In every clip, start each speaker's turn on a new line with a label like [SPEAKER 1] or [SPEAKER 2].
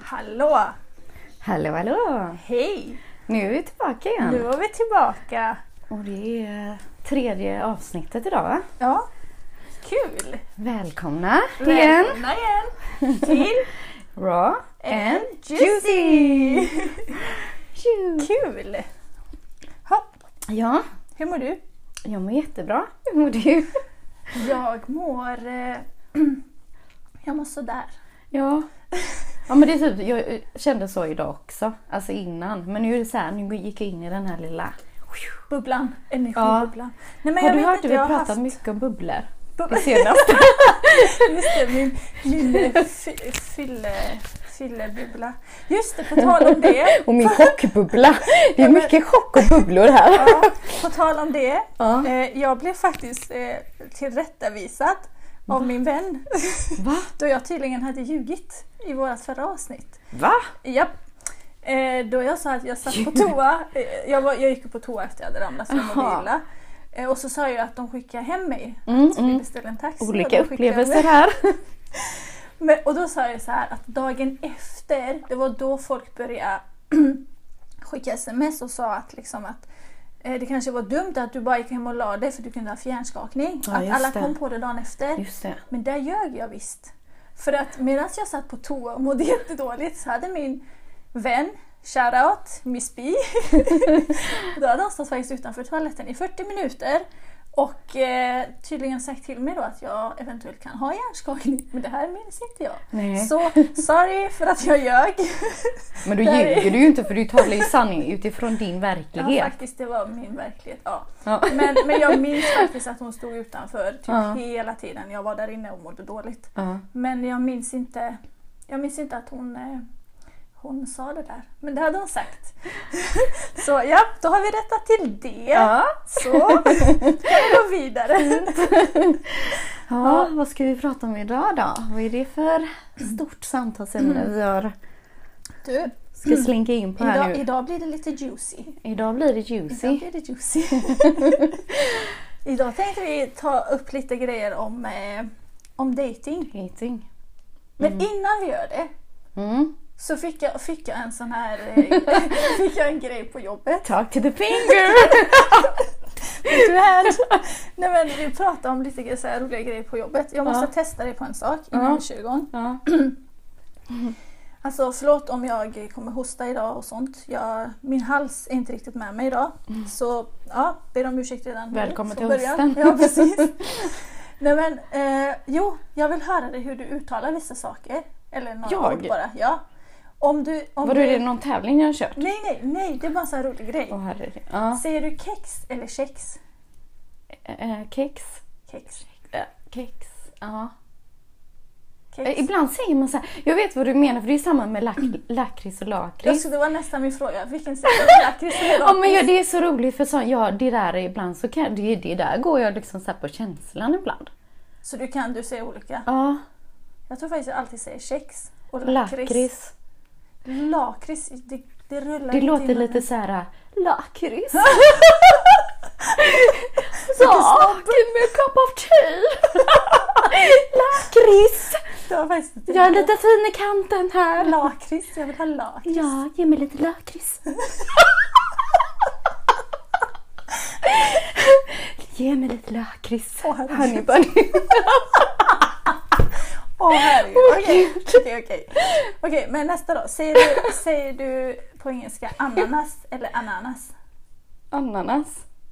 [SPEAKER 1] Hallå!
[SPEAKER 2] Hallå hallå!
[SPEAKER 1] Hej!
[SPEAKER 2] Nu är vi tillbaka igen.
[SPEAKER 1] Nu var vi tillbaka.
[SPEAKER 2] Och det är tredje avsnittet idag va?
[SPEAKER 1] Ja, kul!
[SPEAKER 2] Välkomna igen!
[SPEAKER 1] Välkomna igen till
[SPEAKER 2] Raw
[SPEAKER 1] en Juicy!
[SPEAKER 2] Juicy!
[SPEAKER 1] Kul!
[SPEAKER 2] Ja,
[SPEAKER 1] hur mår du?
[SPEAKER 2] jag mår jättebra. Hur mår du?
[SPEAKER 1] Jag mår... Eh, jag mår sådär.
[SPEAKER 2] Ja. Ja men det är typ, jag kände så idag också. Alltså innan. Men nu är det så här, nu gick jag in i den här lilla...
[SPEAKER 1] Bubblan, energibubblan. Nej, men
[SPEAKER 2] Har du hört att vi
[SPEAKER 1] har
[SPEAKER 2] pratat
[SPEAKER 1] haft-
[SPEAKER 2] mycket om bubblor?
[SPEAKER 1] Bub-
[SPEAKER 2] Det senaste.
[SPEAKER 1] Just det, min, eh, fy- fylle, fyllebubbla. Just det, på tal om det.
[SPEAKER 2] Och min chockbubbla. Det är mycket chock och bubblor här.
[SPEAKER 1] Ja, på tal om det.
[SPEAKER 2] Ja.
[SPEAKER 1] Eh, jag blev faktiskt eh, tillrättavisad av min vän.
[SPEAKER 2] Va?
[SPEAKER 1] Då jag tydligen hade ljugit i vårt förra avsnitt.
[SPEAKER 2] Va?
[SPEAKER 1] Japp. Eh, då jag sa att jag satt på toa. Eh, jag, var, jag gick på toa efter jag hade ramlat så jag mådde illa. Och så sa jag att de skickar hem mig.
[SPEAKER 2] Mm,
[SPEAKER 1] att vi
[SPEAKER 2] mm.
[SPEAKER 1] beställde en taxi.
[SPEAKER 2] Olika upplevelser här.
[SPEAKER 1] Men, och då sa jag så här att dagen efter, det var då folk började skicka sms och sa att, liksom att eh, det kanske var dumt att du bara gick hem och la dig för du kunde ha hjärnskakning.
[SPEAKER 2] Ja,
[SPEAKER 1] att alla
[SPEAKER 2] det.
[SPEAKER 1] kom på det dagen efter.
[SPEAKER 2] Det.
[SPEAKER 1] Men där ljög jag visst. För att medan jag satt på toa och mådde jättedåligt så hade min vän, shoutout, Miss B, då hade han stått faktiskt utanför toaletten i 40 minuter och eh, tydligen sagt till mig då att jag eventuellt kan ha hjärnskakning. Men det här minns inte jag.
[SPEAKER 2] Nej.
[SPEAKER 1] Så sorry för att jag ljög.
[SPEAKER 2] Men då ljuger du ju inte för du talar ju sanning utifrån din
[SPEAKER 1] Ja,
[SPEAKER 2] verklighet.
[SPEAKER 1] faktiskt det var min verklighet. Ja.
[SPEAKER 2] Ja.
[SPEAKER 1] Men, men jag minns faktiskt att hon stod utanför typ
[SPEAKER 2] Ja.
[SPEAKER 1] hela tiden. Jag var där inne och mådde dåligt.
[SPEAKER 2] Ja.
[SPEAKER 1] Men jag minns inte, jag minns inte att hon, eh, hon sa det där. Men det hade hon sagt. Så ja, då har vi rättat till det.
[SPEAKER 2] Ja.
[SPEAKER 1] Så kan vi gå vidare.
[SPEAKER 2] ja, vad ska vi prata om idag då? Vad är det för stort samtalsämne vi har
[SPEAKER 1] Du,
[SPEAKER 2] ska slinka in på här
[SPEAKER 1] idag,
[SPEAKER 2] nu?
[SPEAKER 1] idag blir det lite juicy.
[SPEAKER 2] Idag blir det
[SPEAKER 1] Idag
[SPEAKER 2] juicy.
[SPEAKER 1] blir det juicy. idag tänkte vi ta upp lite grejer om, eh, om dating.
[SPEAKER 2] Dating.
[SPEAKER 1] Men innan vi gör det
[SPEAKER 2] Mm.
[SPEAKER 1] Så fick jag, fick jag en sån här eh, fick jag en grej på jobbet.
[SPEAKER 2] Talk to the finger!
[SPEAKER 1] Nej men vi pratade om lite så här roliga grejer på jobbet. Jag måste
[SPEAKER 2] Ja.
[SPEAKER 1] testa dig på en sak innan
[SPEAKER 2] Ja.
[SPEAKER 1] vi kör igång.
[SPEAKER 2] ja.
[SPEAKER 1] Alltså förlåt om jag kommer hosta idag och sånt. Jag, min hals är inte riktigt med mig idag. Så ja, ber om ursäkt redan nu
[SPEAKER 2] Välkommen till hosten.
[SPEAKER 1] Ja precis. Nej men eh, jo, jag vill höra dig hur du uttalar vissa saker. Eller några
[SPEAKER 2] Jag?
[SPEAKER 1] ord bara. Ja. Om du... Om
[SPEAKER 2] Vadå,
[SPEAKER 1] du...
[SPEAKER 2] är det någon tävling ni har kört?
[SPEAKER 1] Nej, nej, nej. Det är bara en sån här rolig grej.
[SPEAKER 2] Åh herregud. Ja.
[SPEAKER 1] Säger du kex eller kex?
[SPEAKER 2] Eh, kex.
[SPEAKER 1] Kex.
[SPEAKER 2] Eh, kex. Ja.
[SPEAKER 1] kex.
[SPEAKER 2] Eh, Ibland säger man så här, jag vet vad du menar för det är samma med lack, lakrits och
[SPEAKER 1] Ja,
[SPEAKER 2] lakrits.
[SPEAKER 1] det var nästan min fråga. Vilken säger du? Lakrits eller
[SPEAKER 2] Ja men ja,
[SPEAKER 1] lakrits?
[SPEAKER 2] det är så roligt för så, ja, det där är ibland så kan det, det där går jag liksom så här på känslan ibland.
[SPEAKER 1] Så du kan du säga olika?
[SPEAKER 2] Ja,
[SPEAKER 1] Jag tror faktiskt jag alltid säger kex och lakrits.
[SPEAKER 2] lakrits.
[SPEAKER 1] Lakrits, det, det rullar
[SPEAKER 2] Det låter lite
[SPEAKER 1] mig.
[SPEAKER 2] så här äh, lakrits. Så, give me a cup of tea. lakrits. Jag är lite fin i kanten här.
[SPEAKER 1] Lakrits, jag vill ha lakrits.
[SPEAKER 2] Ja, ge mig lite lakrits. Ge mig lite lakrits.
[SPEAKER 1] Herregud.
[SPEAKER 2] Honey bunny.
[SPEAKER 1] Åh herregud. Okej, okej, okej. Okej, men nästa då. Säger du, säger du på engelska ananas eller ananas?
[SPEAKER 2] Ananas.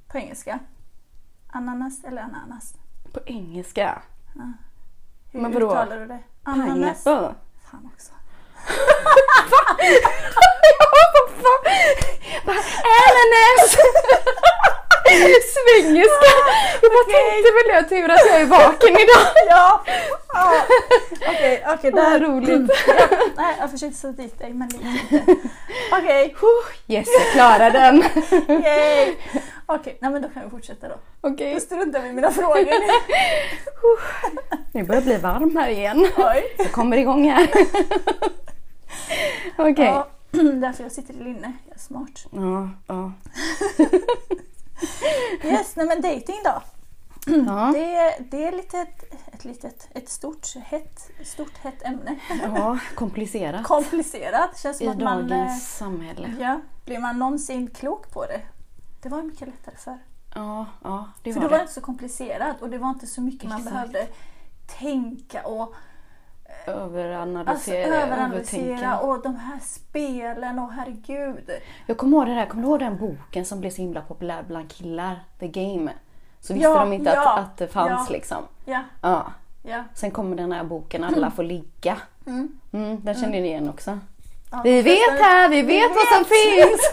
[SPEAKER 1] På engelska. Ananas eller ananas?
[SPEAKER 2] På engelska.
[SPEAKER 1] Hur
[SPEAKER 2] Men vadå?
[SPEAKER 1] uttalar du det? Ananas?
[SPEAKER 2] Pineapple.
[SPEAKER 1] Fan också.
[SPEAKER 2] Ananas! Svengelska! Jag bara
[SPEAKER 1] Okej.
[SPEAKER 2] tänkte väl det, tur att jag är vaken idag.
[SPEAKER 1] Ja! Okej, okej.
[SPEAKER 2] Vad
[SPEAKER 1] där.
[SPEAKER 2] roligt.
[SPEAKER 1] Ja, nej, jag försökte sätta dit dig men lite inte. Okej,
[SPEAKER 2] Yes, jag klarade den.
[SPEAKER 1] yay! Okej, nej men då kan vi fortsätta då.
[SPEAKER 2] Okej.
[SPEAKER 1] Då struntar vi i mina frågor.
[SPEAKER 2] Nu börjar jag bli varm här igen.
[SPEAKER 1] Oj.
[SPEAKER 2] Jag kommer igång här. Okej.
[SPEAKER 1] Ja, därför jag sitter i linne. Jag är smart.
[SPEAKER 2] Ja, ja.
[SPEAKER 1] Yes, nej men dating då.
[SPEAKER 2] Ja,
[SPEAKER 1] Det, är- det är lite ett, ett litet, ett stort hett, stort hett ämne.
[SPEAKER 2] ja komplicerat
[SPEAKER 1] Komplicerat. Känns
[SPEAKER 2] i
[SPEAKER 1] att man... eh,
[SPEAKER 2] dagens samhälle.
[SPEAKER 1] Ja, blir man någonsin klok på det? Det var mycket lättare förr.
[SPEAKER 2] Ja, ja det
[SPEAKER 1] För
[SPEAKER 2] var
[SPEAKER 1] var det
[SPEAKER 2] det.
[SPEAKER 1] inte så komplicerat och det var inte så mycket man
[SPEAKER 2] Exakt.
[SPEAKER 1] behövde tänka och alltså,
[SPEAKER 2] Överanalysera,
[SPEAKER 1] överanalysera
[SPEAKER 2] övertänka.
[SPEAKER 1] och de här spelen och herregud.
[SPEAKER 2] Jag kommer ihåg det där, kommer du ihåg den boken som blev så himla populär bland killar? The Game. Så visste
[SPEAKER 1] Ja,
[SPEAKER 2] de inte
[SPEAKER 1] ja,
[SPEAKER 2] att, att det fanns
[SPEAKER 1] ja.
[SPEAKER 2] liksom.
[SPEAKER 1] Ja,
[SPEAKER 2] Ja. Sen kommer den här boken Alla får ligga.
[SPEAKER 1] Mm.
[SPEAKER 2] Mm, den känner ni igen också. Vi vet här, vi vet vad som finns!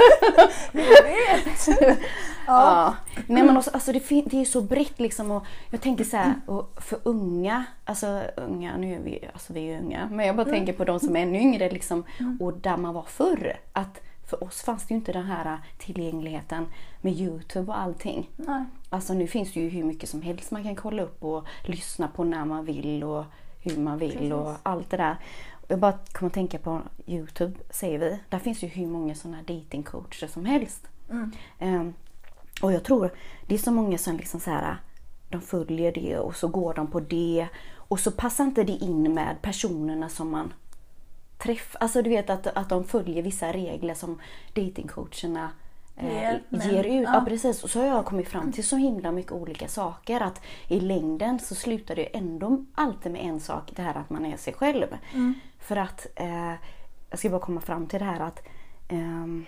[SPEAKER 1] Vi vet! ja.
[SPEAKER 2] Nej men också, alltså det, det är så brett liksom och jag tänker så här, och för unga, alltså unga, nu är vi, alltså vi är unga, men jag bara tänker på de som är ännu yngre liksom och där man var förr. Att för oss fanns det ju inte den här tillgängligheten med Youtube och allting.
[SPEAKER 1] Nej.
[SPEAKER 2] Alltså nu finns det ju hur mycket som helst man kan kolla upp och lyssna på när man vill och hur man vill och
[SPEAKER 1] Precis.
[SPEAKER 2] allt det där. Jag bara kommer att tänka på Youtube, säger vi. Där finns ju hur många sådana datingcoacher som helst.
[SPEAKER 1] Mm.
[SPEAKER 2] Ehm, och jag tror det är så många som liksom så här, de följer det och så går de på det och så passar inte det in med personerna som man träffar. Alltså du vet att, att de följer vissa regler som datingcoacherna eh,
[SPEAKER 1] Ger, men-
[SPEAKER 2] ger ut. Ja.
[SPEAKER 1] ja.
[SPEAKER 2] precis. Och så har jag kommit fram till så himla mycket olika saker att i längden så slutar det ändå alltid med en sak, det här att man är sig själv.
[SPEAKER 1] Mm.
[SPEAKER 2] För att, eh, jag ska bara komma fram till det här att ehm,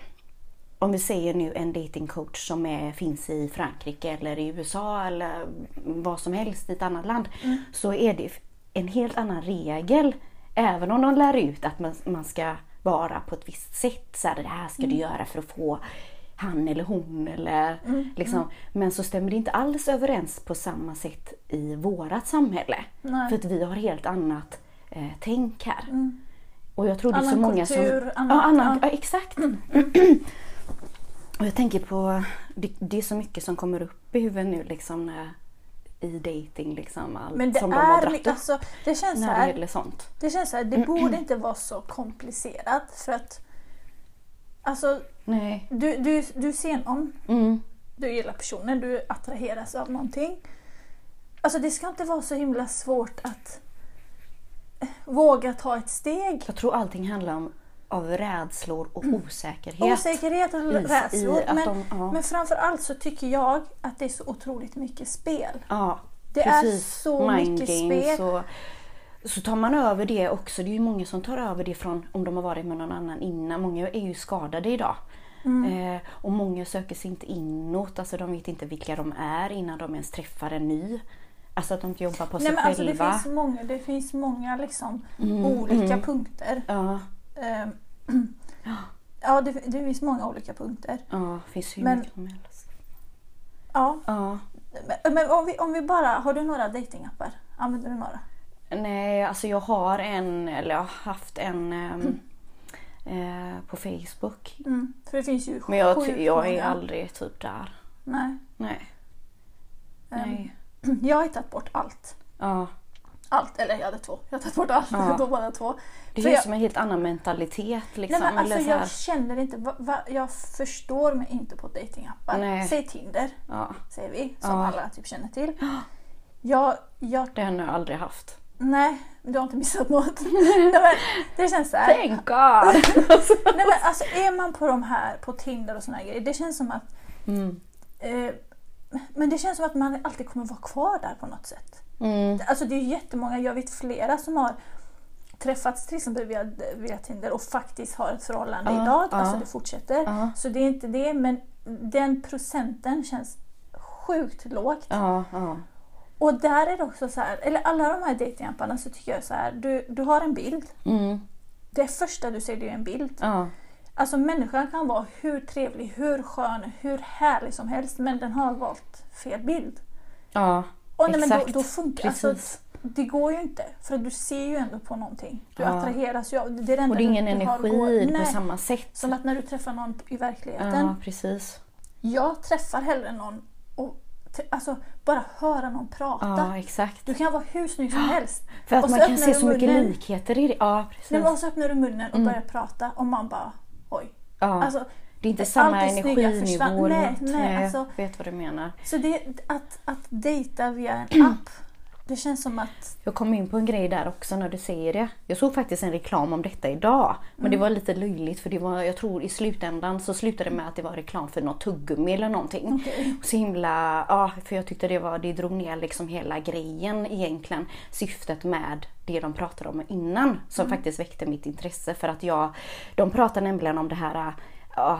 [SPEAKER 2] om vi säger nu en datingcoach som är, finns i Frankrike eller i USA eller vad som helst i ett annat land. Så är det en helt annan regel. Även om de lär ut att man, man ska vara på ett visst sätt. Så här, det här ska du göra för att få han eller hon. Eller, liksom. Men så stämmer det inte alls överens på samma sätt i vårat samhälle.
[SPEAKER 1] Nej.
[SPEAKER 2] För att vi har helt annat eh, tänk här.
[SPEAKER 1] Mm.
[SPEAKER 2] Och jag tror det är så
[SPEAKER 1] Annan
[SPEAKER 2] många
[SPEAKER 1] kultur,
[SPEAKER 2] som...
[SPEAKER 1] annat-
[SPEAKER 2] ja, annan,
[SPEAKER 1] ja.
[SPEAKER 2] ja, exakt. och jag tänker på, det, det är så mycket som kommer upp i huvudet nu liksom när, i dating liksom. Allt
[SPEAKER 1] Men det
[SPEAKER 2] som de har
[SPEAKER 1] är mycket,
[SPEAKER 2] upp
[SPEAKER 1] alltså, det känns så
[SPEAKER 2] när det
[SPEAKER 1] här,
[SPEAKER 2] gäller sånt.
[SPEAKER 1] det känns så här, det borde inte vara så komplicerat för att Alltså,
[SPEAKER 2] Nej.
[SPEAKER 1] du, du, du ser någon,
[SPEAKER 2] Mm.
[SPEAKER 1] du gillar personen, du attraheras av någonting. Alltså det ska inte vara så himla svårt att eh, våga ta ett steg.
[SPEAKER 2] Jag tror allting handlar om av rädslor och osäkerhet.
[SPEAKER 1] Osäkerhet och rädslor. Men,
[SPEAKER 2] de- ja.
[SPEAKER 1] men framför allt så tycker jag att det är så otroligt mycket spel.
[SPEAKER 2] Ja,
[SPEAKER 1] Det är
[SPEAKER 2] precis.
[SPEAKER 1] så
[SPEAKER 2] Mind
[SPEAKER 1] mycket spel.
[SPEAKER 2] Och, så tar man över det också. Det är ju många som tar över det från om de har varit med någon annan innan. Många är ju skadade idag.
[SPEAKER 1] Mm.
[SPEAKER 2] Eh, och många söker sig inte inåt. Alltså de vet inte vilka de är innan de ens träffar en ny. Alltså att de inte jobbar på
[SPEAKER 1] Nej,
[SPEAKER 2] sig
[SPEAKER 1] men alltså, det,
[SPEAKER 2] själva.
[SPEAKER 1] finns många, det finns många liksom,
[SPEAKER 2] Mm,
[SPEAKER 1] olika
[SPEAKER 2] mm.
[SPEAKER 1] punkter.
[SPEAKER 2] Ja,
[SPEAKER 1] Ehm, ja, det, det finns många olika punkter.
[SPEAKER 2] ja, det finns hur
[SPEAKER 1] Men-
[SPEAKER 2] mycket som helst.
[SPEAKER 1] Ja,
[SPEAKER 2] Ja.
[SPEAKER 1] men, men om, vi, om vi bara... Har du några datingappar? Använder du några?
[SPEAKER 2] Nej, alltså jag har en, eller jag har haft en ehm, eh, på Facebook.
[SPEAKER 1] Mm. För det finns ju
[SPEAKER 2] Men jag, jag är aldrig typ där.
[SPEAKER 1] Nej.
[SPEAKER 2] Nej.
[SPEAKER 1] Ehm,
[SPEAKER 2] Nej.
[SPEAKER 1] Jag har tagit bort allt.
[SPEAKER 2] Ja.
[SPEAKER 1] Allt, eller jag hade två. Jag tagit bort allt,
[SPEAKER 2] Ja.
[SPEAKER 1] då bara två.
[SPEAKER 2] Det är ju
[SPEAKER 1] jag-
[SPEAKER 2] som en helt annan mentalitet liksom.
[SPEAKER 1] Nej, men alltså,
[SPEAKER 2] eller så här.
[SPEAKER 1] jag känner inte, va, va, jag förstår mig inte på datingappar.
[SPEAKER 2] Nej.
[SPEAKER 1] Säg Tinder,
[SPEAKER 2] Ja,
[SPEAKER 1] säger vi, som
[SPEAKER 2] Ja.
[SPEAKER 1] alla typ känner till. Jag, jag,
[SPEAKER 2] den har jag aldrig haft.
[SPEAKER 1] nej, du har inte missat något. nej, men, det känns så här.
[SPEAKER 2] Thank God!
[SPEAKER 1] Nej, men alltså, är man på de här, på Tinder och såna här grejer, det känns som att
[SPEAKER 2] mm.
[SPEAKER 1] eh, men det känns som att man alltid kommer vara kvar där på något sätt.
[SPEAKER 2] Mm.
[SPEAKER 1] Alltså det är jättemånga, jag vet flera som har träffats till exempel via, via Tinder och faktiskt har ett förhållande
[SPEAKER 2] Ja,
[SPEAKER 1] idag.
[SPEAKER 2] ja.
[SPEAKER 1] Alltså det fortsätter.
[SPEAKER 2] Ja.
[SPEAKER 1] Så det är inte det, men den procenten känns sjukt lågt. Och där är det också så här, eller alla de här datingapparna så tycker jag så här, du, du har en bild.
[SPEAKER 2] Mm.
[SPEAKER 1] Det första du ser det är en bild. Alltså människan kan vara hur trevlig, hur skön, hur härlig som helst men den har valt fel bild. Och nej, men då,
[SPEAKER 2] Exakt.
[SPEAKER 1] då funkar alltså. Det går ju inte för du ser ju ändå på någonting. Du
[SPEAKER 2] Ja.
[SPEAKER 1] attraheras ju av det. är
[SPEAKER 2] Och det är ingen energi på samma sätt.
[SPEAKER 1] Som att när du träffar någon i verkligheten.
[SPEAKER 2] Ja, precis.
[SPEAKER 1] Jag träffar hellre någon och alltså, bara höra någon prata.
[SPEAKER 2] Ja, exakt.
[SPEAKER 1] Du kan vara hur snygg som helst.
[SPEAKER 2] För att man kan se så mycket
[SPEAKER 1] munnen.
[SPEAKER 2] likheter i det. Ja, precis.
[SPEAKER 1] Nej, men och så öppnar du munnen och
[SPEAKER 2] Mm.
[SPEAKER 1] börjar prata och man bara oj.
[SPEAKER 2] ja.
[SPEAKER 1] Alltså,
[SPEAKER 2] Det är inte samma
[SPEAKER 1] det
[SPEAKER 2] energinivå.
[SPEAKER 1] Nej, nej,
[SPEAKER 2] Jag
[SPEAKER 1] alltså-
[SPEAKER 2] vet vad du menar.
[SPEAKER 1] Så det, att, att dejta via en app, det känns som att...
[SPEAKER 2] Jag kom in på en grej där också när du säger det. Jag såg faktiskt en reklam om detta idag. Men det
[SPEAKER 1] Mm.
[SPEAKER 2] var lite löjligt för det var, jag tror i slutändan så slutade det med att det var reklam för något tuggummi eller någonting.
[SPEAKER 1] Okej.
[SPEAKER 2] Så himla, ja för jag tyckte det var, det drog ner liksom hela grejen egentligen. Syftet med det de pratade om innan som
[SPEAKER 1] Mm.
[SPEAKER 2] faktiskt väckte mitt intresse för att jag, de pratade nämligen om det här, ja,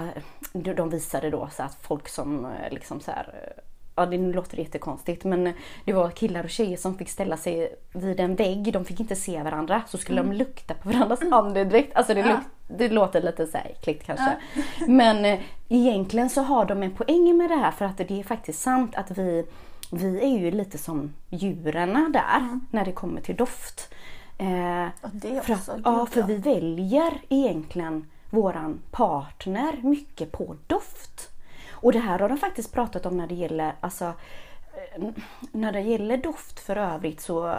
[SPEAKER 2] de visade då så att folk som eh, liksom så här Ja det låter jättekonstigt men det var killar och tjejer som fick ställa sig vid en vägg. De fick inte se varandra. Så skulle de lukta på varandras andedräkt. Alltså det,
[SPEAKER 1] Mm.
[SPEAKER 2] Luk- det låter lite så här äckligt kanske. Men eh, egentligen så har de en poäng med det här för att det är faktiskt sant att vi, vi är ju lite som djuren där
[SPEAKER 1] Mm.
[SPEAKER 2] när det kommer till doft. Eh, för
[SPEAKER 1] också.
[SPEAKER 2] att, ja, för vi väljer egentligen våran partner mycket på doft. Och det här har de faktiskt pratat om när det gäller, alltså, eh, när det gäller doft för övrigt så eh,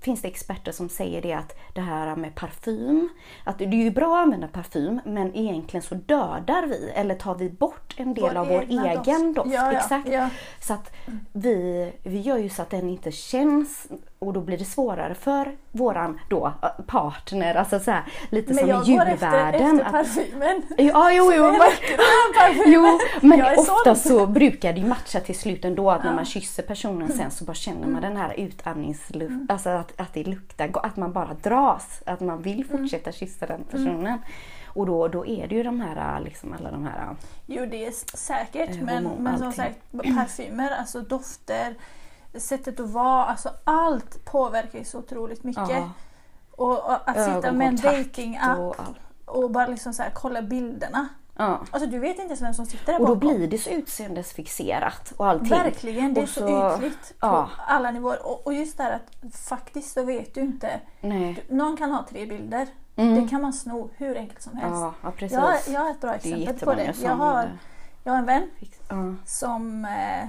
[SPEAKER 2] finns det experter som säger det att det här med parfym, att det är ju bra att använda parfym men egentligen så dödar vi eller tar vi bort en del
[SPEAKER 1] Vår
[SPEAKER 2] av vår egen
[SPEAKER 1] doft.
[SPEAKER 2] doft.
[SPEAKER 1] Ja,
[SPEAKER 2] Exakt.
[SPEAKER 1] ja.
[SPEAKER 2] Så att vi, vi gör ju så att den inte känns och då blir det svårare för våran då eh, partner, alltså så här, lite
[SPEAKER 1] Men
[SPEAKER 2] som
[SPEAKER 1] jag
[SPEAKER 2] i
[SPEAKER 1] går efter,
[SPEAKER 2] djurvärlden.
[SPEAKER 1] efter
[SPEAKER 2] att-
[SPEAKER 1] parfymen.
[SPEAKER 2] Ja, jo, jo, men, jo, men
[SPEAKER 1] Jag
[SPEAKER 2] ofta så brukar det ju matcha till slut ändå att när man kysser personen sen så bara känner
[SPEAKER 1] Mm.
[SPEAKER 2] man den här utandningsluft, alltså att, att det luktar att man bara dras, att man vill
[SPEAKER 1] Mm.
[SPEAKER 2] fortsätta kyssa den personen. Och då, då är det ju de här, liksom alla de här,
[SPEAKER 1] Jo, det är säkert.
[SPEAKER 2] Eh,
[SPEAKER 1] Men, men som sagt, parfymer, alltså dofter, sättet att vara, alltså allt påverkar ju så otroligt mycket.
[SPEAKER 2] ja,
[SPEAKER 1] Och, och att sitta med en datingapp
[SPEAKER 2] och
[SPEAKER 1] och bara liksom så här, kolla bilderna.
[SPEAKER 2] Ja.
[SPEAKER 1] Alltså du vet inte ens vem som sitter där
[SPEAKER 2] Och då
[SPEAKER 1] bakom.
[SPEAKER 2] blir det så utseendesfixerat och allting.
[SPEAKER 1] Verkligen, det är så,
[SPEAKER 2] så-
[SPEAKER 1] ytligt på
[SPEAKER 2] ja.
[SPEAKER 1] alla nivåer. Och, och just det här att faktiskt så vet du inte.
[SPEAKER 2] Nej.
[SPEAKER 1] Någon kan ha tre bilder.
[SPEAKER 2] Mm.
[SPEAKER 1] Det kan man sno hur enkelt som helst.
[SPEAKER 2] Ja, ja precis.
[SPEAKER 1] jag, jag har ett bra exempel på det. Jag har,
[SPEAKER 2] eh,
[SPEAKER 1] jag har en vän som eh,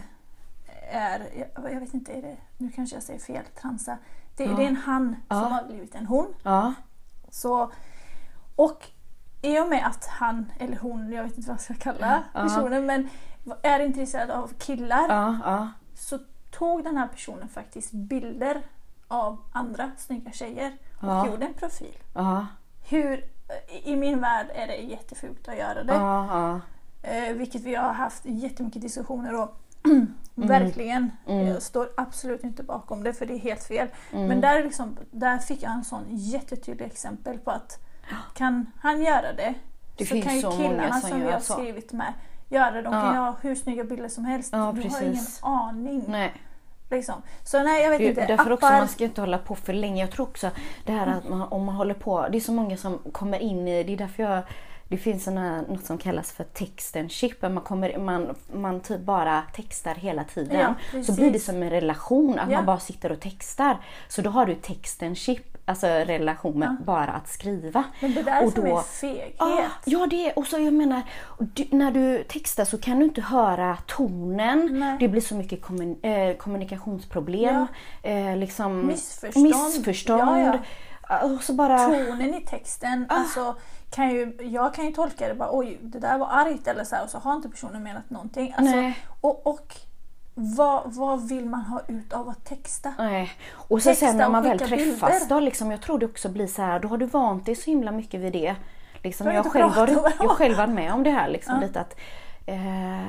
[SPEAKER 1] är, jag, jag vet inte, är det, nu kanske jag säger fel, transa. Det,
[SPEAKER 2] Ja.
[SPEAKER 1] det är en han
[SPEAKER 2] Ja.
[SPEAKER 1] som har blivit en hon.
[SPEAKER 2] Ja.
[SPEAKER 1] Så, och i och med att han, eller hon, jag vet inte vad jag ska kalla personen, men är intresserad av killar så tog den här personen faktiskt bilder av andra snygga tjejer och gjorde en profil. Hur, I min värld är det jättefult att göra det. Eh, vilket vi har haft jättemycket diskussioner om. Verkligen.
[SPEAKER 2] Mm.
[SPEAKER 1] Jag står absolut inte bakom det för det är helt fel.
[SPEAKER 2] Mm.
[SPEAKER 1] Men där, liksom, där fick jag en sån jättetydlig exempel på att kan han göra det,
[SPEAKER 2] Det
[SPEAKER 1] så kan ju
[SPEAKER 2] så
[SPEAKER 1] killarna
[SPEAKER 2] som
[SPEAKER 1] som vi har
[SPEAKER 2] så.
[SPEAKER 1] skrivit med göra det. De kan
[SPEAKER 2] Ja.
[SPEAKER 1] ju ha hur snygga bilder som helst.
[SPEAKER 2] Ja,
[SPEAKER 1] du har
[SPEAKER 2] precis.
[SPEAKER 1] ingen aning.
[SPEAKER 2] Nej.
[SPEAKER 1] Liksom. Så nej, jag vet
[SPEAKER 2] Det
[SPEAKER 1] inte.
[SPEAKER 2] därför också
[SPEAKER 1] Appar-
[SPEAKER 2] man ska inte hålla på för länge. Jag tror också det här att man, om man håller på, det är så många som kommer in i, det är därför jag det finns såna, något som kallas för textenship. Man, kommer, man, man typ bara textar hela tiden.
[SPEAKER 1] Ja,
[SPEAKER 2] så blir det som en relation, att
[SPEAKER 1] Ja.
[SPEAKER 2] man bara sitter och textar. Så då har du textenship, alltså relation med bara att skriva.
[SPEAKER 1] Men det där är
[SPEAKER 2] Och då-
[SPEAKER 1] mig feghet.
[SPEAKER 2] Ja, ja det är, och så jag menar, du, när du textar så kan du inte höra tonen.
[SPEAKER 1] Nej.
[SPEAKER 2] Det blir så mycket kommun, eh, kommunikationsproblem. Eh, liksom
[SPEAKER 1] Missförstånd.
[SPEAKER 2] missförstånd.
[SPEAKER 1] Ja,
[SPEAKER 2] Och så bara...
[SPEAKER 1] Tonen i texten,
[SPEAKER 2] Ah.
[SPEAKER 1] alltså, kan ju, jag kan ju tolka det bara oj det där var argt eller så här, och så har inte personen menat någonting. Alltså,
[SPEAKER 2] Nej.
[SPEAKER 1] och och vad, vad vill man ha ut av att texta?
[SPEAKER 2] Nej. Och så
[SPEAKER 1] Texta
[SPEAKER 2] sen när man väl träffas
[SPEAKER 1] bilder.
[SPEAKER 2] då, liksom, jag tror det också blir så här, då har du vant dig så himla mycket vid det. Liksom, jag, har själv
[SPEAKER 1] med
[SPEAKER 2] jag själv varit med om det här liksom,
[SPEAKER 1] Ja.
[SPEAKER 2] lite att eh,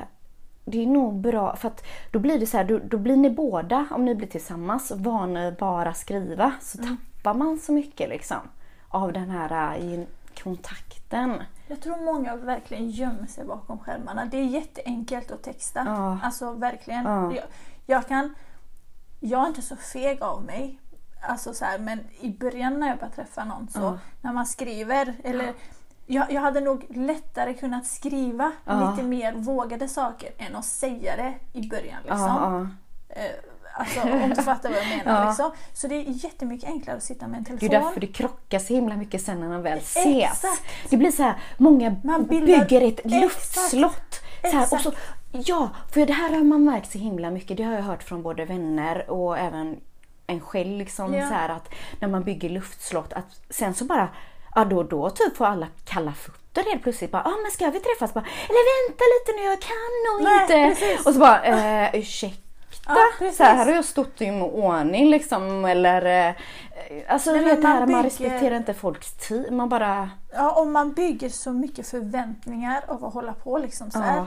[SPEAKER 2] det är nog bra för att då blir det så här, då, då blir ni båda, om ni blir tillsammans, vana bara skriva så
[SPEAKER 1] Mm.
[SPEAKER 2] tappar man så mycket liksom av den här eh, kontakten.
[SPEAKER 1] Jag tror många verkligen gömmer sig bakom skärmarna. Det är jätteenkelt att texta.
[SPEAKER 2] Ja.
[SPEAKER 1] Alltså verkligen.
[SPEAKER 2] Ja.
[SPEAKER 1] Jag, jag kan... Jag är inte så feg av mig. Alltså så här, men i början när jag började träffa någon så
[SPEAKER 2] Ja.
[SPEAKER 1] när man skriver eller jag, jag hade nog lättare kunnat skriva lite mer vågade saker än att säga det i början. Liksom. Alltså, om du fattar vad jag menar.
[SPEAKER 2] Ja.
[SPEAKER 1] Liksom. Så det är jättemycket enklare att sitta med en
[SPEAKER 2] Det är
[SPEAKER 1] telefon.
[SPEAKER 2] därför det krockar så himla mycket sen när man väl ses.
[SPEAKER 1] Exakt.
[SPEAKER 2] Det blir så här, många
[SPEAKER 1] Man bildar-
[SPEAKER 2] bygger ett luftslott. Så här, och så, ja, för det här har man märkt så himla mycket. Det har jag hört från både vänner och även en själv. Liksom,
[SPEAKER 1] Ja.
[SPEAKER 2] så här, att när man bygger luftslott, att sen så bara, ja då och då typ får alla kalla fötter helt plötsligt bara, ah, men ska vi träffas? Bara, Eller vänta lite nu, jag kan nog
[SPEAKER 1] Nej,
[SPEAKER 2] inte.
[SPEAKER 1] precis.
[SPEAKER 2] Och så bara, eh, ursäkta?
[SPEAKER 1] Ja, precis.
[SPEAKER 2] så här har jag stått i ordning liksom eller eh, Alltså
[SPEAKER 1] Nej,
[SPEAKER 2] vet det här
[SPEAKER 1] man
[SPEAKER 2] att man
[SPEAKER 1] bygger-
[SPEAKER 2] respekterar inte folks tid. Man bara,
[SPEAKER 1] Ja, om man bygger så mycket förväntningar av att hålla på liksom så här.
[SPEAKER 2] ja.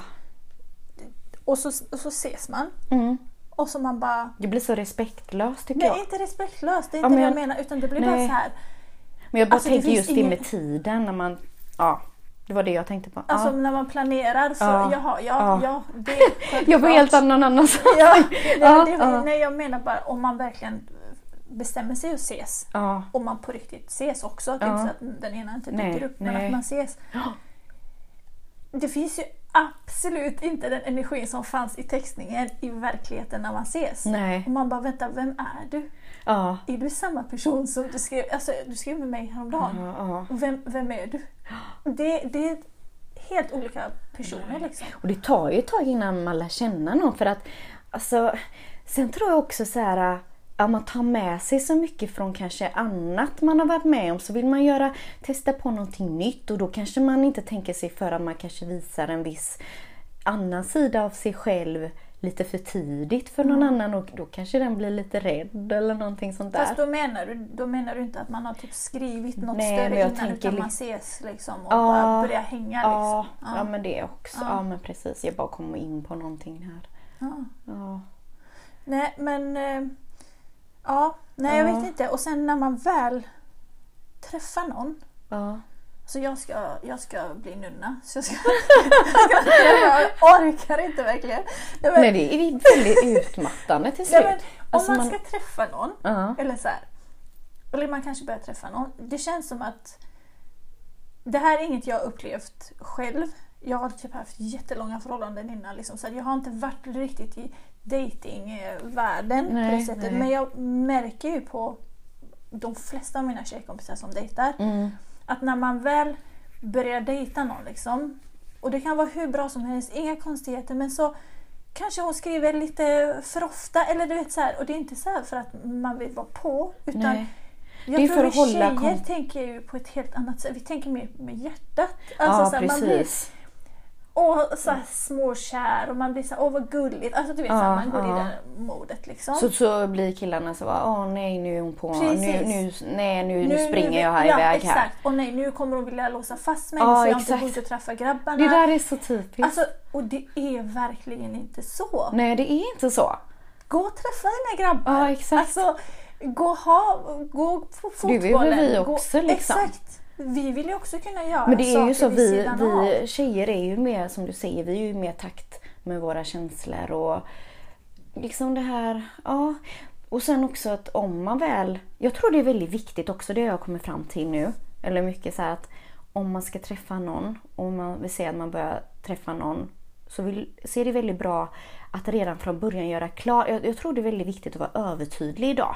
[SPEAKER 1] Och, så, och så ses man.
[SPEAKER 2] Mm.
[SPEAKER 1] Och så man bara...
[SPEAKER 2] Det blir så respektlöst tycker
[SPEAKER 1] Nej,
[SPEAKER 2] jag.
[SPEAKER 1] inte respektlöst. Det är
[SPEAKER 2] Ja,
[SPEAKER 1] inte
[SPEAKER 2] men
[SPEAKER 1] det jag menar. Utan det blir bara
[SPEAKER 2] Nej.
[SPEAKER 1] så här.
[SPEAKER 2] Men jag bara
[SPEAKER 1] Alltså,
[SPEAKER 2] tänker just
[SPEAKER 1] ingen-
[SPEAKER 2] det med tiden när man, ja. Det var det jag tänkte på.
[SPEAKER 1] Alltså
[SPEAKER 2] ja.
[SPEAKER 1] när man planerar så,
[SPEAKER 2] Ja.
[SPEAKER 1] jaha, ja,
[SPEAKER 2] Ja.
[SPEAKER 1] ja, det
[SPEAKER 2] Jag var helt någon annanstans.
[SPEAKER 1] Ja,
[SPEAKER 2] Ja,
[SPEAKER 1] det,
[SPEAKER 2] ja.
[SPEAKER 1] Nej, jag menar bara om man verkligen bestämmer sig att ses.
[SPEAKER 2] Ja.
[SPEAKER 1] Om man på riktigt ses också. Det är inte så att den ena inte dyker upp men
[SPEAKER 2] nej.
[SPEAKER 1] att man ses. Det finns ju absolut inte den energi som fanns i textningen i verkligheten när man ses.
[SPEAKER 2] Nej.
[SPEAKER 1] Och man bara, vänta, vem är du?
[SPEAKER 2] Ja.
[SPEAKER 1] Är du samma person som du skrev, alltså, du skrev med mig häromdagen?
[SPEAKER 2] Ja, ja.
[SPEAKER 1] Vem, vem är du? Det, det är helt olika personer liksom.
[SPEAKER 2] Och det tar ju ett tag innan man lär känna någon för att alltså, sen tror jag också så här att man tar med sig så mycket från kanske annat man har varit med om så vill man göra, testa på någonting nytt och då kanske man inte tänker sig för att man kanske visar en viss annan sida av sig själv lite för tidigt för någon annan och då kanske den blir lite rädd eller någonting sånt där.
[SPEAKER 1] Fast då menar, du, då menar du inte att man har typ skrivit något
[SPEAKER 2] Nej,
[SPEAKER 1] större innan
[SPEAKER 2] tänker
[SPEAKER 1] utan man ses liksom och
[SPEAKER 2] Ja,
[SPEAKER 1] bara börjar hänga
[SPEAKER 2] Ja,
[SPEAKER 1] liksom.
[SPEAKER 2] ja. men det också. Ja.
[SPEAKER 1] Ja.
[SPEAKER 2] men precis, jag bara kommer in på någonting här.
[SPEAKER 1] Ja.
[SPEAKER 2] Ja.
[SPEAKER 1] Nej men... eh, Ja, nej jag
[SPEAKER 2] Ja.
[SPEAKER 1] vet inte. Och sen när man väl träffar någon.
[SPEAKER 2] Ja.
[SPEAKER 1] Så jag ska, jag ska bli nunna. Så jag, ska, jag orkar inte verkligen. Nej, men,
[SPEAKER 2] Nej, det är väldigt utmattande till slut.
[SPEAKER 1] nej, men, om
[SPEAKER 2] Alltså,
[SPEAKER 1] man
[SPEAKER 2] man-
[SPEAKER 1] ska träffa någon.
[SPEAKER 2] Ja.
[SPEAKER 1] Eller så här. Eller man kanske börjar träffa någon. Det känns som att det här är inget jag har upplevt själv. Jag har typ haft jättelånga förhållanden innan. Liksom, så jag har inte varit riktigt i datingvärlden på det sättet.
[SPEAKER 2] nej.
[SPEAKER 1] Men jag märker ju på de flesta av mina tjejkompisar som dejtar
[SPEAKER 2] Mm.
[SPEAKER 1] Att när man väl börjar dejta någon liksom, och det kan vara hur bra som helst, inga konstigheter, men så kanske hon skriver lite för ofta. Eller du vet så här, och det är inte så här för att man vill vara på. Utan
[SPEAKER 2] Nej.
[SPEAKER 1] jag
[SPEAKER 2] Det är
[SPEAKER 1] tror
[SPEAKER 2] för att hålla
[SPEAKER 1] tjejer
[SPEAKER 2] kon-
[SPEAKER 1] tänker ju på ett helt annat sätt. Vi tänker mer med hjärtat. Alltså,
[SPEAKER 2] ja,
[SPEAKER 1] så här, man blir åh, så här, småkär och man blir så åh vad gulligt. Alltså du vet, så
[SPEAKER 2] Ja,
[SPEAKER 1] här, man går i
[SPEAKER 2] ja.
[SPEAKER 1] det modet liksom.
[SPEAKER 2] Så, så blir killarna så bara, åh nej nu är hon på, nu,
[SPEAKER 1] Precis.
[SPEAKER 2] nu, nej nu, nu, springer jag här
[SPEAKER 1] ja,
[SPEAKER 2] iväg
[SPEAKER 1] exakt.
[SPEAKER 2] här.
[SPEAKER 1] Och nej, nu kommer hon vilja låsa fast mig
[SPEAKER 2] Ja,
[SPEAKER 1] så jag inte
[SPEAKER 2] exakt.
[SPEAKER 1] går ut och träffar grabbarna.
[SPEAKER 2] Det där är så typiskt.
[SPEAKER 1] Alltså, och det är verkligen inte så.
[SPEAKER 2] nej det är inte så.
[SPEAKER 1] Gå och träffa dina grabbar.
[SPEAKER 2] Ja, exakt.
[SPEAKER 1] Alltså, gå, och ha, gå på
[SPEAKER 2] Det vill
[SPEAKER 1] fotbollen.
[SPEAKER 2] vi
[SPEAKER 1] gå,
[SPEAKER 2] också, liksom.
[SPEAKER 1] Exakt. Vi vill ju också kunna göra
[SPEAKER 2] Men det är ju så, vi,
[SPEAKER 1] av.
[SPEAKER 2] vi tjejer är ju mer som du säger, vi är ju mer takt med våra känslor och liksom det här, ja. Och sen också att om man väl, jag tror det är väldigt viktigt också, det har jag kommit fram till nu, eller mycket så att om man ska träffa någon, om man vill säga att man börjar träffa någon, så, vill, så är det väldigt bra att redan från början göra klart, jag, jag tror det är väldigt viktigt att vara övertydlig idag.